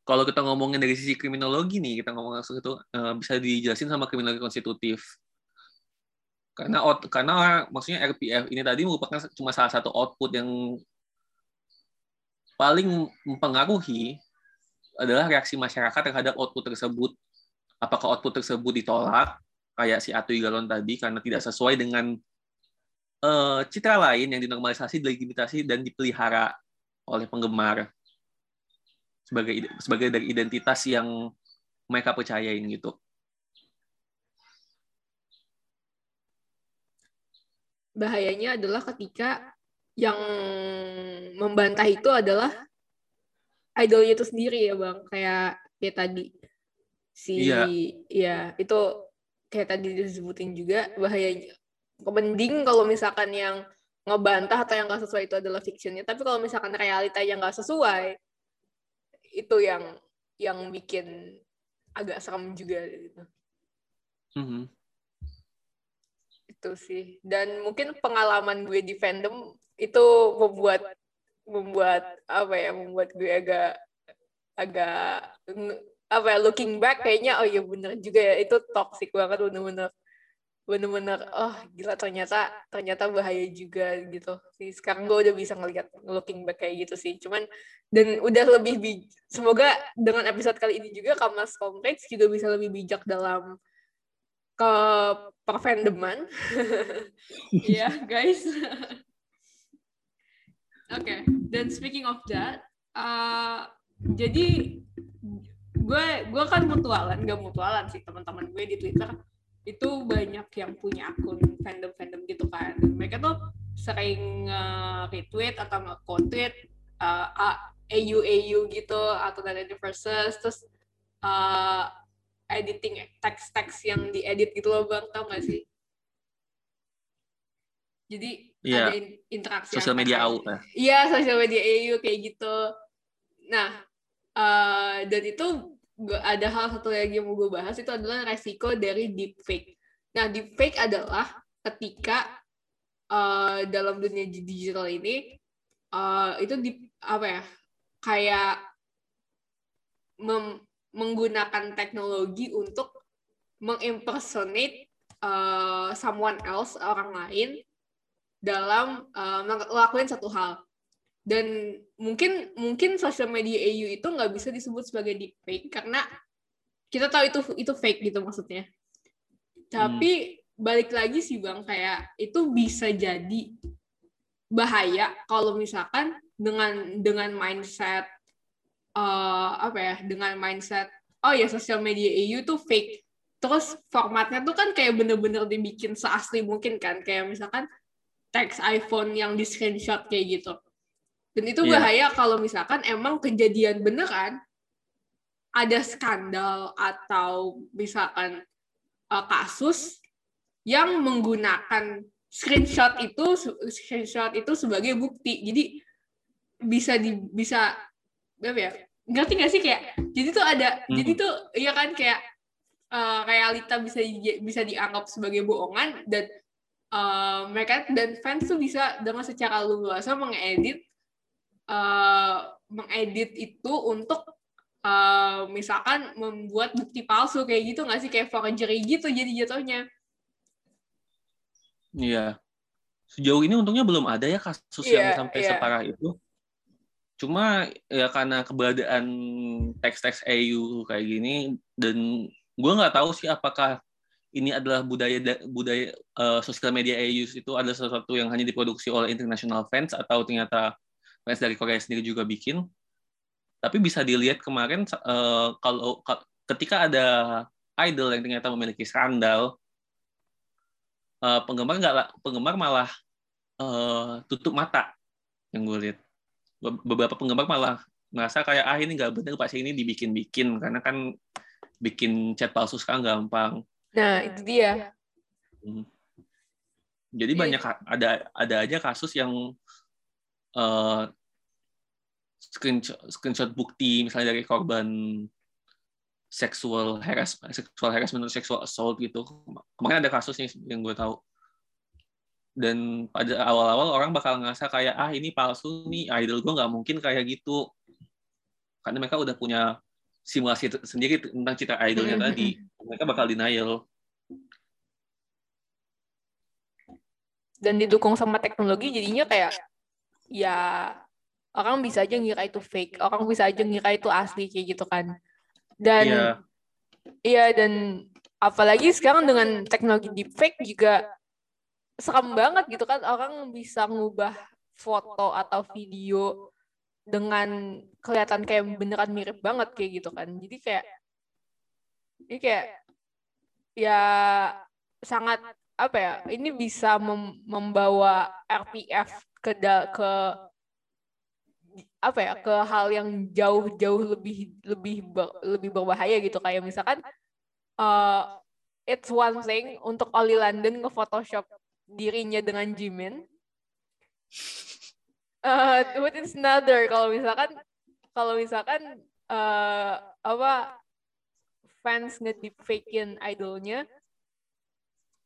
Kalau kita ngomongin dari sisi kriminologi nih, kita ngomong langsung itu uh, bisa dijelasin sama kriminologi konstitutif. Karena out, karena maksudnya RPF ini tadi merupakan cuma salah satu output yang paling mempengaruhi adalah reaksi masyarakat terhadap output tersebut. Apakah output tersebut ditolak, kayak si Atu Galon tadi, karena tidak sesuai dengan uh, citra lain yang dinormalisasi, delegitimasi, dan dipelihara oleh penggemar sebagai sebagai dari identitas yang mereka percayain gitu. Bahayanya adalah ketika yang membantah itu adalah idolnya itu sendiri ya bang, kayak kayak tadi si iya. ya itu kayak tadi disebutin juga bahayanya. Mending kalau misalkan yang ngebantah atau yang gak sesuai itu adalah fictionnya. Tapi kalau misalkan realita yang gak sesuai itu yang yang bikin agak serem juga gitu. Mm-hmm. itu sih. Dan mungkin pengalaman gue di fandom itu membuat membuat apa ya membuat gue agak agak apa ya looking back kayaknya oh iya bener juga ya itu toxic banget bener-bener bener-bener oh gila ternyata ternyata bahaya juga gitu. Sih sekarang gue udah bisa ngelihat looking back kayak gitu sih. Cuman dan udah lebih semoga dengan episode kali ini juga Kamas Kompleks juga bisa lebih bijak dalam ke perfandoman [laughs] ya yeah, guys. [laughs] Oke okay. dan speaking of that uh, jadi gue gue kan mutualan gak mutualan sih teman-teman gue di Twitter itu banyak yang punya akun fandom-fandom gitu kan. Mereka tuh sering uh, retweet atau nge-quote uh, AU AU gitu atau dari versus terus uh, editing teks-teks yang diedit gitu loh bang tau gak sih? Jadi yeah. ada interaksi. Sosial media AU. Iya, sosial media AU kayak gitu. Nah, uh, dan itu ada hal satu lagi yang mau gue bahas itu adalah resiko dari deepfake. Nah, deepfake adalah ketika uh, dalam dunia digital ini uh, itu di apa ya kayak menggunakan teknologi untuk mengimpersonate uh, someone else orang lain dalam uh, melakukan satu hal dan mungkin mungkin sosial media EU itu nggak bisa disebut sebagai deepfake karena kita tahu itu itu fake gitu maksudnya. Tapi hmm. balik lagi sih bang kayak itu bisa jadi bahaya kalau misalkan dengan dengan mindset uh, apa ya dengan mindset oh ya sosial media EU tuh fake. Terus formatnya tuh kan kayak bener-bener dibikin seasli mungkin kan. Kayak misalkan teks iPhone yang di screenshot kayak gitu dan itu iya. bahaya yeah. kalau misalkan emang kejadian beneran ada skandal atau misalkan uh, kasus yang menggunakan screenshot itu screenshot itu sebagai bukti. Jadi bisa di bisa apa ya? Ngerti gak sih kayak jadi tuh ada hmm. jadi tuh ya kan kayak uh, realita bisa bisa dianggap sebagai bohongan dan uh, mereka dan fans tuh bisa dengan secara luas mengedit uh, mengedit itu untuk uh, misalkan membuat bukti palsu kayak gitu nggak sih? Kayak forgery gitu jadi jatuhnya. Iya. Sejauh ini untungnya belum ada ya kasus yeah, yang iya, sampai yeah. separah itu. Cuma ya karena keberadaan teks-teks EU kayak gini dan gue nggak tahu sih apakah ini adalah budaya budaya uh, sosial media EU itu adalah sesuatu yang hanya diproduksi oleh international fans atau ternyata fans dari Korea sendiri juga bikin tapi bisa dilihat kemarin uh, kalau ketika ada idol yang ternyata memiliki skandal uh, penggemar nggak penggemar malah uh, tutup mata yang gue lihat beberapa penggemar malah merasa kayak ah ini nggak benar pasti ini dibikin-bikin karena kan bikin chat palsu sekarang gampang. Nah itu dia. Hmm. Jadi ya, banyak ada ada aja kasus yang uh, screenshot, screenshot bukti misalnya dari korban seksual harassment, seksual harassment atau seksual assault gitu. Kemarin ada kasusnya yang gue tahu. Dan pada awal-awal orang bakal ngerasa kayak ah ini palsu nih idol gue nggak mungkin kayak gitu. Karena mereka udah punya simulasi sendiri tentang cita idolnya tadi. Mereka bakal denial. Dan didukung sama teknologi jadinya kayak ya orang bisa aja ngira itu fake. Orang bisa aja ngira itu asli kayak gitu kan. Dan iya. yeah. dan apalagi sekarang dengan teknologi deepfake juga serem banget gitu kan. Orang bisa ngubah foto atau video dengan kelihatan kayak beneran mirip banget kayak gitu kan. Jadi kayak ini kayak ya sangat apa ya ini bisa mem membawa RPF ke da ke apa ya ke hal yang jauh-jauh lebih lebih ber, lebih berbahaya gitu. Kayak misalkan uh, it's one thing untuk Oli London nge Photoshop dirinya dengan Jimin. Uh, but it's another. Kalau misalkan kalau misalkan uh, apa fans nge-deepfakein idolnya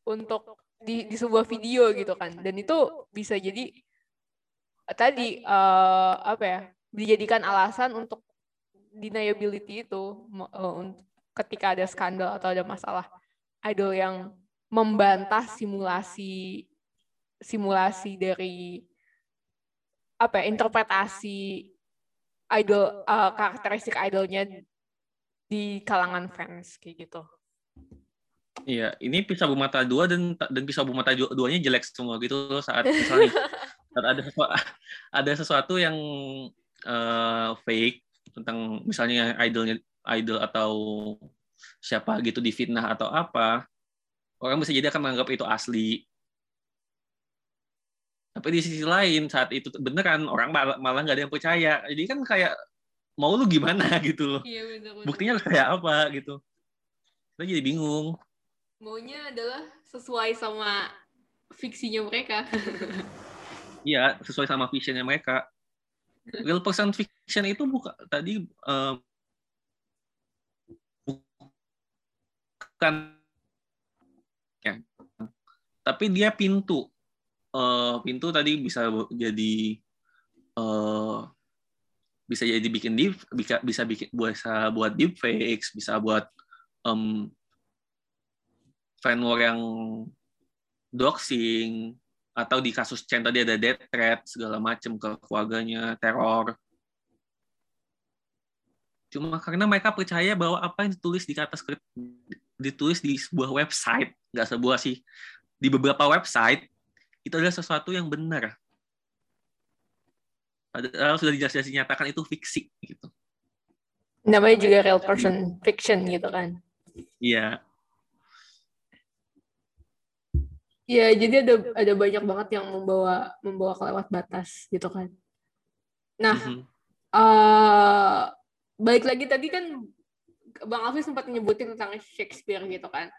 untuk di, di sebuah video gitu kan. Dan itu bisa jadi tadi uh, apa ya dijadikan alasan untuk deniability itu uh, ketika ada skandal atau ada masalah idol yang membantah simulasi simulasi dari apa ya, interpretasi idol uh, karakteristik idolnya di kalangan fans kayak gitu. Iya, ini pisau mata dua dan dan pisau mata duanya jelek semua gitu loh saat misalnya saat [laughs] ada sesuatu, [laughs] ada sesuatu yang uh, fake tentang misalnya idolnya idol atau siapa gitu difitnah atau apa orang bisa jadi akan menganggap itu asli. Tapi di sisi lain saat itu beneran orang malah nggak ada yang percaya. Jadi kan kayak mau lu gimana [laughs] gitu loh. Iya, bener, bener. buktinya kayak apa gitu. Kita jadi bingung. Maunya adalah sesuai sama fiksinya mereka [laughs] iya sesuai sama fictionnya mereka. Real person fiction itu bukan tadi um, bukan. Tapi dia pintu. Uh, pintu tadi bisa jadi uh, bisa jadi bikin deep bisa bisa bikin bisa buat deep fakes bisa buat um, fan war yang doxing atau di kasus Chen tadi ada death threat segala macam ke keluarganya teror cuma karena mereka percaya bahwa apa yang ditulis di atas ditulis di sebuah website nggak sebuah sih di beberapa website itu adalah sesuatu yang benar. Padahal sudah jelas-jelas dinyatakan itu fiksi gitu. Namanya juga real person fiction gitu kan. Iya. Iya, jadi ada ada banyak banget yang membawa membawa kelewat batas gitu kan. Nah, mm -hmm. uh, balik lagi tadi kan Bang Alfi sempat nyebutin tentang Shakespeare gitu kan.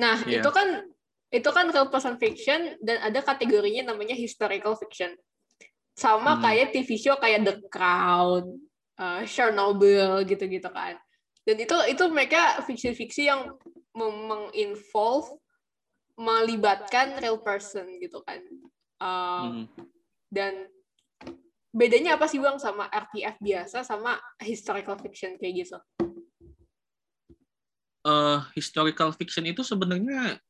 Nah, yeah. itu kan itu kan real person fiction dan ada kategorinya namanya historical fiction. Sama hmm. kayak TV show kayak The Crown, uh, Chernobyl gitu-gitu kan. dan itu itu mereka fiksi-fiksi yang menginvolve melibatkan real person gitu kan. Uh, hmm. dan bedanya apa sih bang sama RTF biasa sama historical fiction kayak gitu? Uh, historical fiction itu sebenarnya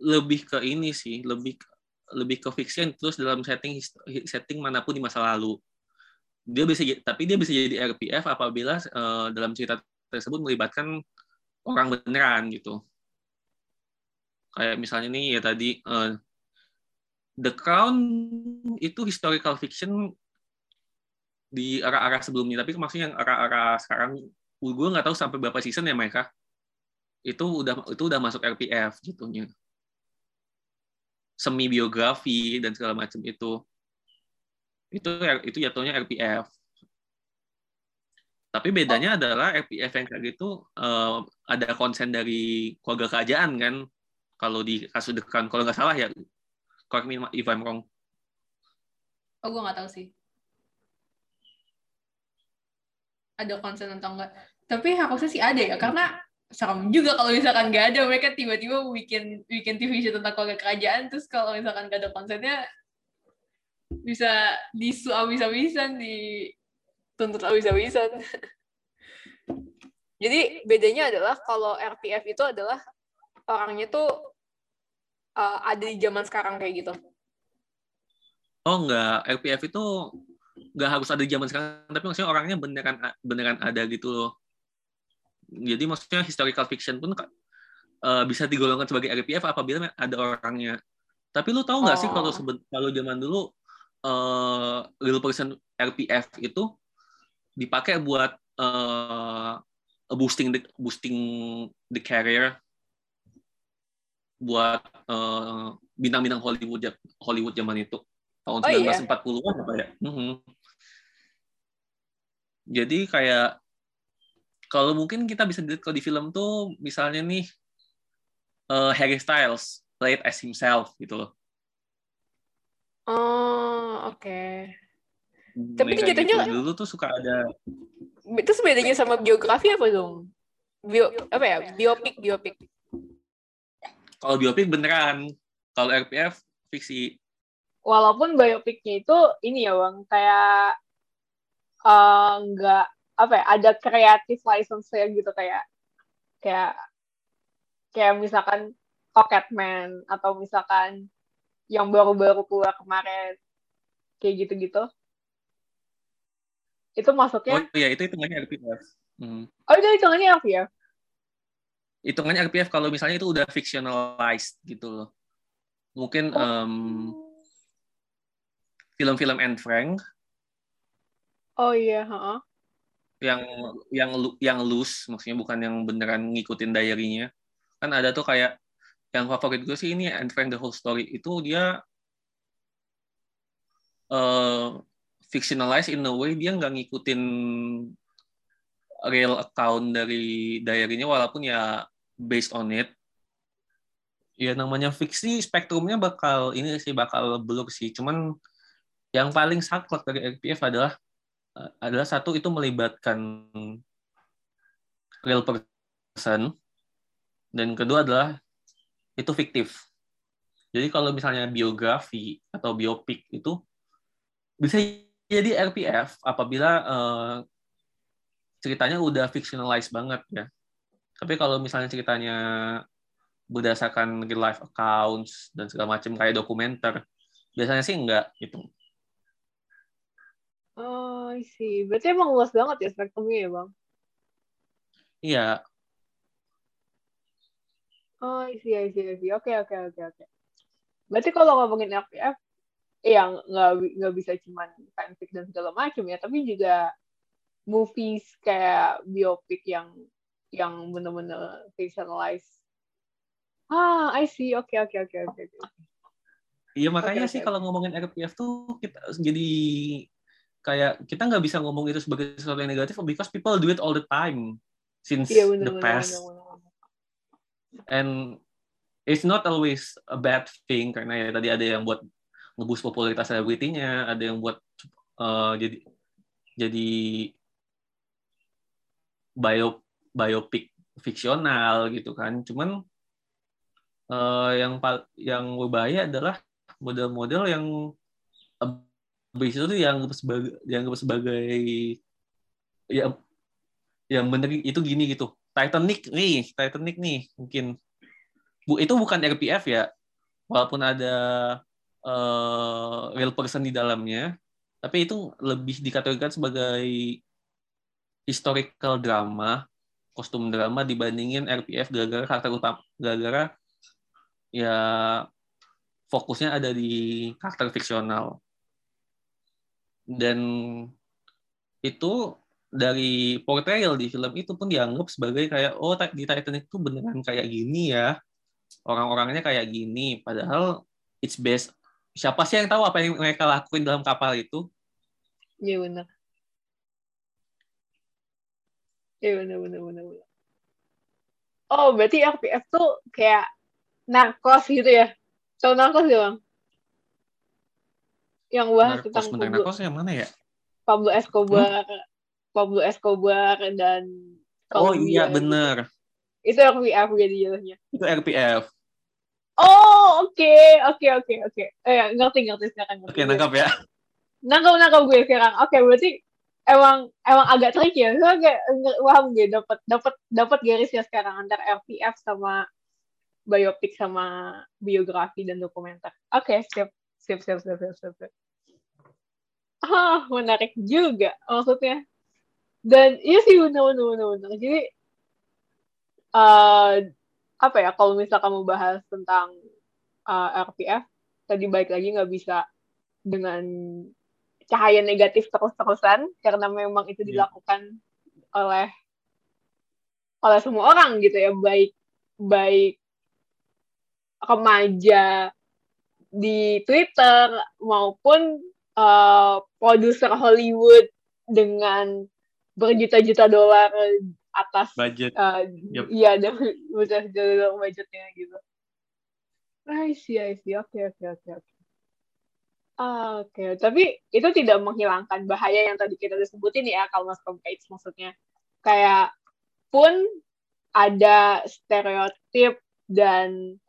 lebih ke ini sih lebih lebih ke fiction terus dalam setting setting mana pun di masa lalu. Dia bisa tapi dia bisa jadi RPF apabila uh, dalam cerita tersebut melibatkan orang beneran gitu kayak misalnya nih ya tadi uh, The Crown itu historical fiction di arah-arah sebelumnya tapi maksudnya yang arah-arah sekarang gue nggak tahu sampai berapa season ya mereka itu udah itu udah masuk RPF gitunya semi biografi dan segala macam itu itu itu jatuhnya RPF. Tapi bedanya adalah RPF yang kayak gitu uh, ada konsen dari keluarga kerajaan kan. Kalau di kasus dekan, kalau nggak salah ya, correct me if I'm wrong. Oh, gue nggak tahu sih. Ada konsen atau enggak. Tapi harusnya sih ada ya, karena serem juga kalau misalkan nggak ada mereka tiba-tiba bikin bikin TV show tentang keluarga kerajaan terus kalau misalkan nggak ada konsennya bisa disu abis-abisan dituntut abis-abisan [laughs] jadi bedanya adalah kalau RPF itu adalah orangnya tuh uh, ada di zaman sekarang kayak gitu? Oh enggak RPF itu enggak harus ada di zaman sekarang tapi maksudnya orangnya beneran beneran ada gitu loh. Jadi maksudnya historical fiction pun uh, bisa digolongkan sebagai RPF apabila ada orangnya. Tapi lu tahu nggak oh. sih kalau kalau zaman dulu uh, real person RPF itu dipakai buat uh, boosting the boosting the career buat uh, bintang-bintang Hollywood Hollywood zaman itu tahun oh, 1940-an iya? apa ya? Mm -hmm. Jadi kayak kalau mungkin kita bisa lihat kalau di film tuh misalnya nih uh, Harry Styles played as himself gitu loh. Oh, oke. Okay. Tapi itu jatuhnya gitu. dulu tuh suka ada itu bedanya sama biografi apa dong? Bio apa ya? Biopik, biopik. Kalau biopik beneran. Kalau RPF fiksi. Walaupun biopiknya itu ini ya, Bang, kayak uh, nggak apa ya, ada kreatif license ya gitu kayak kayak kayak misalkan Rocketman atau misalkan yang baru-baru keluar kemarin kayak gitu-gitu itu masuknya oh iya itu hitungannya RPF hmm. oh itu hitungannya RPF hitungannya RPF kalau misalnya itu udah fictionalized gitu loh mungkin oh. um, film-film Anne Frank oh iya huh? yang yang yang loose maksudnya bukan yang beneran ngikutin diary-nya kan ada tuh kayak yang favorit gue sih ini and Frank the Whole Story itu dia uh, fictionalize in a way dia nggak ngikutin real account dari diary-nya walaupun ya based on it ya namanya fiksi spektrumnya bakal ini sih bakal blur sih cuman yang paling saklek dari RPF adalah uh, adalah satu itu melibatkan real person dan kedua adalah itu fiktif. Jadi kalau misalnya biografi atau biopik itu bisa jadi RPF apabila uh, ceritanya udah fictionalized banget ya. Tapi kalau misalnya ceritanya berdasarkan real life accounts dan segala macam kayak dokumenter, biasanya sih enggak gitu. Oh, sih. Berarti emang luas banget ya spektrumnya ya, Bang? Iya, Oh, iya, iya, iya. Oke, oke, oke, oke. Berarti kalau ngomongin RPF, yang nggak nggak bisa cuma fanfic dan segala macam ya, tapi juga movies kayak biopik yang yang benar-benar fictionalized. Ah, I see. Oke, okay, oke, okay, oke, okay, oke. Iya makanya okay, sih okay. kalau ngomongin RPF tuh kita jadi kayak kita nggak bisa ngomong itu sebagai sesuatu yang negatif because people do it all the time since iya, bener, the past. Bener, bener and it's not always a bad thing karena ya tadi ada yang buat ngebus popularitas selebritinya, ada yang buat uh, jadi jadi bio biopik fiksional gitu kan. Cuman uh, yang yang berbahaya adalah model-model yang habis itu yang sebagai yang sebagai ya yang bener itu gini gitu. Titanic nih, Titanic nih mungkin bu itu bukan RPF ya, walaupun ada uh, real person di dalamnya, tapi itu lebih dikategorikan sebagai historical drama, kostum drama dibandingin RPF gara-gara karakter utama, gara-gara ya fokusnya ada di karakter fiksional. Dan itu dari portrayal di film itu pun dianggap sebagai kayak oh di Titanic itu beneran kayak gini ya. Orang-orangnya kayak gini. Padahal it's best. Siapa sih yang tahu apa yang mereka lakuin dalam kapal itu? Iya benar iya benar benar benar oh berarti RPF tuh kayak narkos gitu ya tahu narkos ya bang yang bahas narkos, tentang Pablo, narkos yang mana ya Pablo Escobar hmm? Pablo Escobar dan Oh iya bener itu RPF jadi jadinya. Itu RPF. Oh, oke, okay. oke, okay, oke, okay, oke. Okay. Eh, ngerti, ngerti sekarang. Oke, okay, nangkap ya. Nangkap, nangkap gue sekarang. Oke, okay, berarti emang emang agak tricky ya. Gue agak paham gue dapat dapat dapat garisnya sekarang antara RPF sama biopik sama biografi dan dokumenter. Oke, okay, siap, siap, siap, siap, siap, siap. Ah, menarik juga maksudnya. Dan iya sih benar benar benar benar. Jadi uh, apa ya kalau misal kamu bahas tentang uh, eh, RPF tadi baik lagi nggak bisa dengan cahaya negatif terus-terusan karena memang itu iya. dilakukan yeah. oleh oleh semua orang gitu ya baik baik remaja di Twitter maupun uh, produser Hollywood dengan berjuta-juta dolar atas budget. Uh, yep. Iya, [laughs] budget budgetnya gitu. I see, I see. Oke, okay, oke, okay, oke, okay, oke. Oke, okay. tapi itu tidak menghilangkan bahaya yang tadi kita sebutin ya, kalau mas complaints maksudnya. Kayak pun ada stereotip dan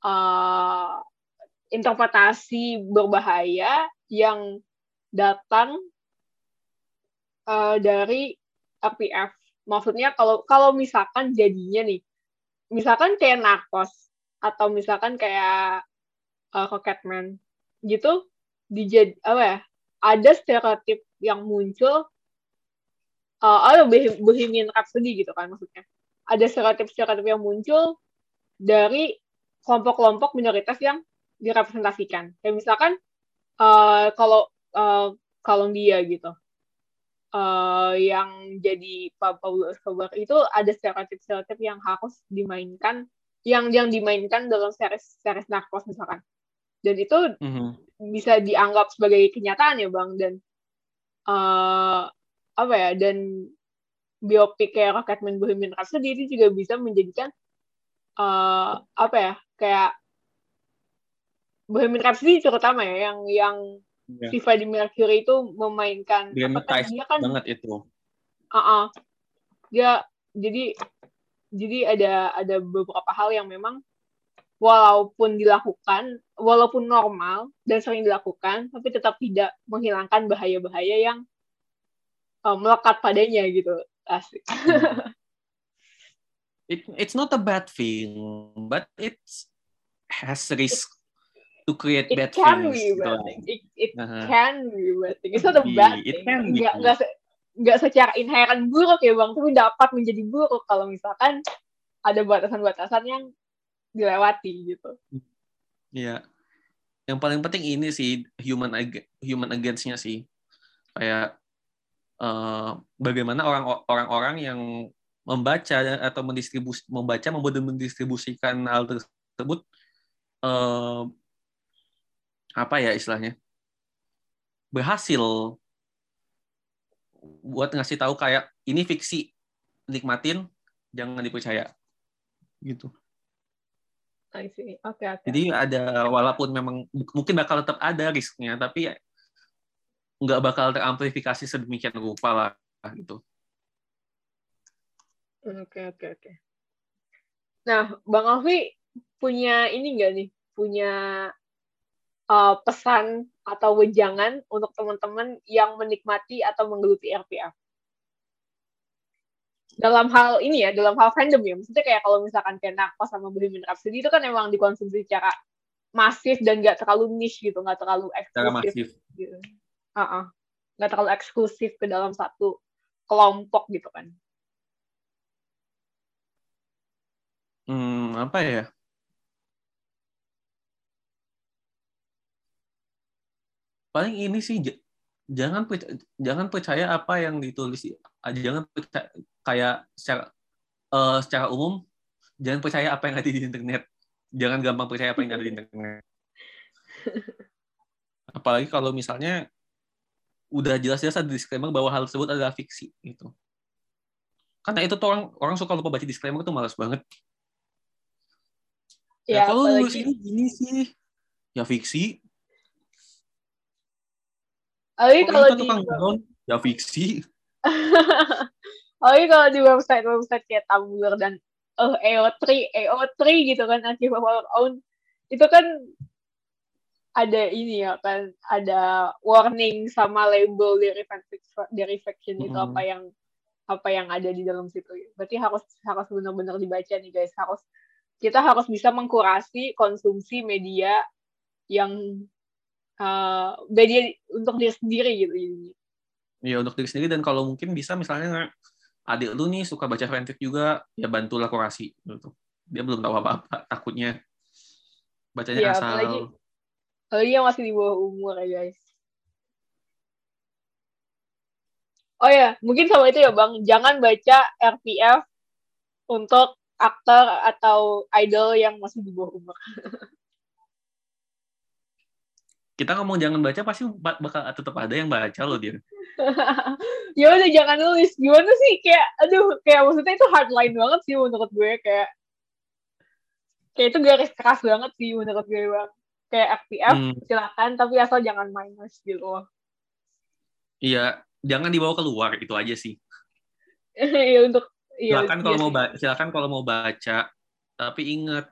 uh, interpretasi berbahaya yang datang uh, dari RPF maksudnya kalau kalau misalkan jadinya nih misalkan kayak narkos atau misalkan kayak uh, Rocketman gitu dijad apa ya ada stereotip yang muncul uh, oh Bohemian Rhapsody gitu kan maksudnya. Ada stereotip-stereotip yang muncul dari kelompok-kelompok minoritas yang direpresentasikan. Kayak misalkan uh, kalau uh, gitu uh, yang jadi Pablo Escobar itu ada stereotip-stereotip yang harus dimainkan yang yang dimainkan dalam series series narkos misalkan. Dan itu mm-hmm. Bisa dianggap sebagai kenyataan ya bang. Dan uh, apa ya dan biopik kayak Rocketman Bohemian Rhapsody itu juga bisa menjadikan uh, apa ya kayak Bohemian Rhapsody terutama ya yang yang yeah. si Freddie Mercury itu memainkan dia kan banget itu. Uh -uh, dia jadi jadi ada ada beberapa hal yang memang walaupun dilakukan walaupun normal dan sering dilakukan tapi tetap tidak menghilangkan bahaya-bahaya yang uh, melekat padanya gitu asik it it's not a bad thing but it has risk to create it bad can things. Be gitu bad thing. It, it uh-huh. can be bad thing. It's not a bad it thing. Can be. Nggak, nggak secara inherent buruk ya bang, tapi dapat menjadi buruk kalau misalkan ada batasan-batasan yang dilewati gitu. Iya. Yang paling penting ini sih human ag- human against-nya sih. Kayak uh, bagaimana orang orang-orang yang membaca atau mendistribusi membaca mendistribusikan hal tersebut uh, apa ya istilahnya berhasil buat ngasih tahu kayak ini fiksi nikmatin jangan dipercaya gitu. I see. Okay, okay. Jadi ada walaupun memang mungkin bakal tetap ada risknya tapi nggak bakal teramplifikasi sedemikian rupa lah gitu. Oke, oke, oke. Nah, Bang Alfi punya ini nggak nih? Punya uh, pesan atau wejangan untuk teman-teman yang menikmati atau menggeluti RPF? Dalam hal ini ya, dalam hal fandom ya. Maksudnya kayak kalau misalkan kayak Nakpa sama Bohemian Rhapsody itu kan emang dikonsumsi secara masif dan nggak terlalu niche gitu, nggak terlalu eksklusif. Gitu. Uh -uh. Nggak terlalu eksklusif ke dalam satu kelompok gitu kan. Hmm, apa ya? Paling ini sih jangan percaya, jangan percaya apa yang ditulis jangan percaya kayak secara uh, secara umum jangan percaya apa yang ada di internet. Jangan gampang percaya apa yang ada di internet. [laughs] Apalagi kalau misalnya udah jelas-jelas ada disclaimer bahwa hal tersebut adalah fiksi gitu. Karena itu tuh orang orang suka lupa baca disclaimer tuh malas banget. Ya, ya kalau nulis ini gini sih, ya fiksi. Tapi kalau di ya fiksi. [laughs] oh kalau di website website kayak Tumblr dan uh, EO3, EO3 gitu kan Archive of Our Own itu kan ada ini ya kan ada warning sama label dari fanfiction dari fiction itu apa yang apa yang ada di dalam situ. Berarti harus harus benar-benar dibaca nih guys, harus kita harus bisa mengkurasi konsumsi media yang uh, untuk diri sendiri gitu Iya untuk diri sendiri dan kalau mungkin bisa misalnya adik lu nih suka baca fanfic juga ya bantulah kurasi gitu. Dia belum tahu apa-apa takutnya bacanya ya, asal. Apalagi, apalagi yang masih di bawah umur ya guys. Oh ya, mungkin sama itu ya Bang, jangan baca RPF untuk aktor atau idol yang masih di bawah umur. [laughs] Kita ngomong jangan baca pasti bakal tetap ada yang baca loh dia. [laughs] ya udah jangan nulis. Gimana sih kayak aduh kayak maksudnya itu hardline banget sih menurut gue kayak kayak itu garis keras banget sih menurut gue bang. Kayak FPF hmm. silakan tapi asal jangan minus gitu loh. Iya, jangan dibawa keluar itu aja sih. [laughs] Iya untuk Iya, silakan kalau iya mau baca, silakan kalau mau baca, tapi ingat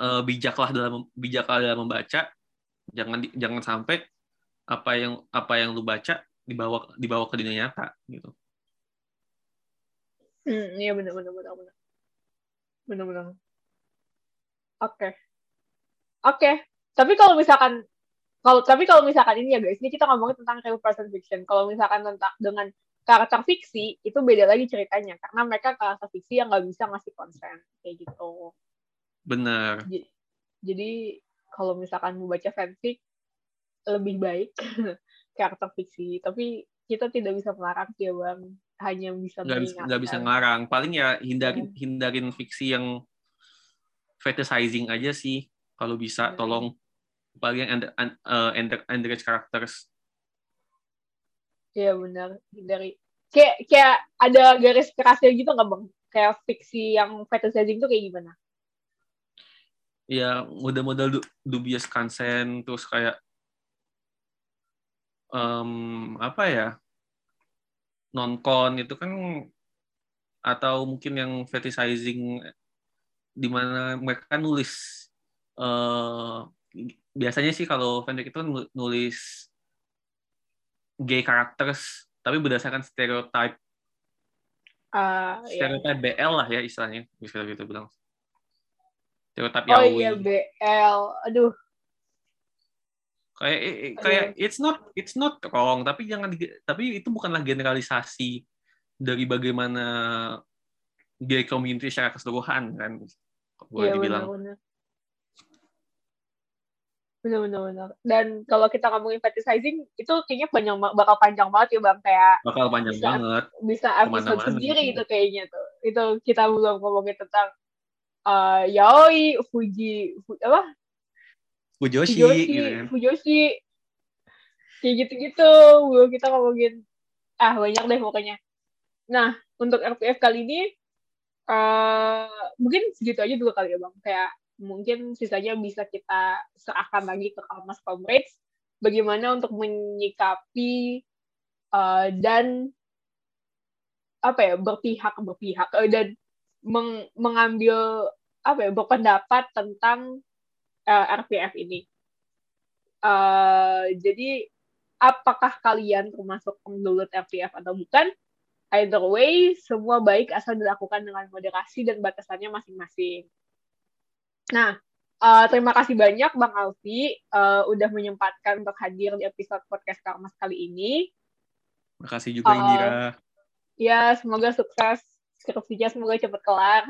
uh, bijaklah dalam bijaklah dalam membaca. Jangan jangan sampai apa yang apa yang lu baca dibawa dibawa ke dunia nyata gitu. Hmm, iya benar benar benar benar. Benar benar. Oke. Okay. Oke. Okay. Tapi kalau misalkan kalau tapi kalau misalkan ini ya guys, ini kita ngomongin tentang real person fiction. Kalau misalkan tentang dengan karakter fiksi itu beda lagi ceritanya karena mereka karakter fiksi yang nggak bisa ngasih konsen kayak gitu. Benar. Jadi, jadi kalau misalkan mau baca fanfic lebih baik [laughs] karakter fiksi, tapi kita tidak bisa melarang sih ya bang, hanya bisa nggak bisa, nggak bisa ngarang. Paling ya hindarin hmm. hindarin fiksi yang fetishizing aja sih kalau bisa. Hmm. Tolong paling yang uh, underage characters Iya benar dari kayak kayak ada garis kerasnya gitu nggak bang? Kayak fiksi yang fetishizing tuh kayak gimana? Iya, model-model du dubious consent terus kayak um, apa ya non-con itu kan atau mungkin yang fetishizing di mana mereka nulis uh, biasanya sih kalau fanfic itu nulis gay characters tapi berdasarkan stereotype uh, stereotype iya. BL lah ya istilahnya bisa gitu bilang stereotype oh iya BL aduh kayak kayak aduh. it's not it's not wrong tapi jangan tapi itu bukanlah generalisasi dari bagaimana gay community secara keseluruhan kan boleh iya, dibilang benar, benar Benar-benar. Dan kalau kita ngomongin fetishizing, itu kayaknya panjang, bakal panjang banget ya Bang. Kayak bakal panjang bisa, banget. Bisa episode sendiri gitu kayaknya tuh. Itu kita belum ngomongin tentang uh, yaoi, Fuji, fu, apa? Fujoshi. Fujoshi, gitu kan. Fujoshi. Kayak gitu-gitu. Kita ngomongin, ah banyak deh pokoknya. Nah, untuk RPF kali ini, uh, mungkin segitu aja dulu kali ya Bang. Kayak mungkin sisanya bisa kita serahkan lagi ke Kalmas Comrades bagaimana untuk menyikapi uh, dan apa ya berpihak berpihak eh, dan meng, mengambil apa ya berpendapat tentang uh, RPF ini. Uh, jadi apakah kalian termasuk penggelut RPF atau bukan? Either way, semua baik asal dilakukan dengan moderasi dan batasannya masing-masing. Nah, uh, terima kasih banyak Bang Alfi uh, udah menyempatkan untuk hadir di episode podcast Karmas kali ini. Terima kasih juga uh, Indira. Ya, semoga sukses. Skripsinya semoga cepat kelar.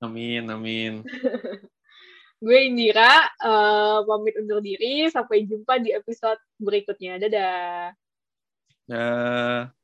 Amin, amin. [laughs] Gue Indira, uh, pamit undur diri. Sampai jumpa di episode berikutnya. Dadah. Dadah.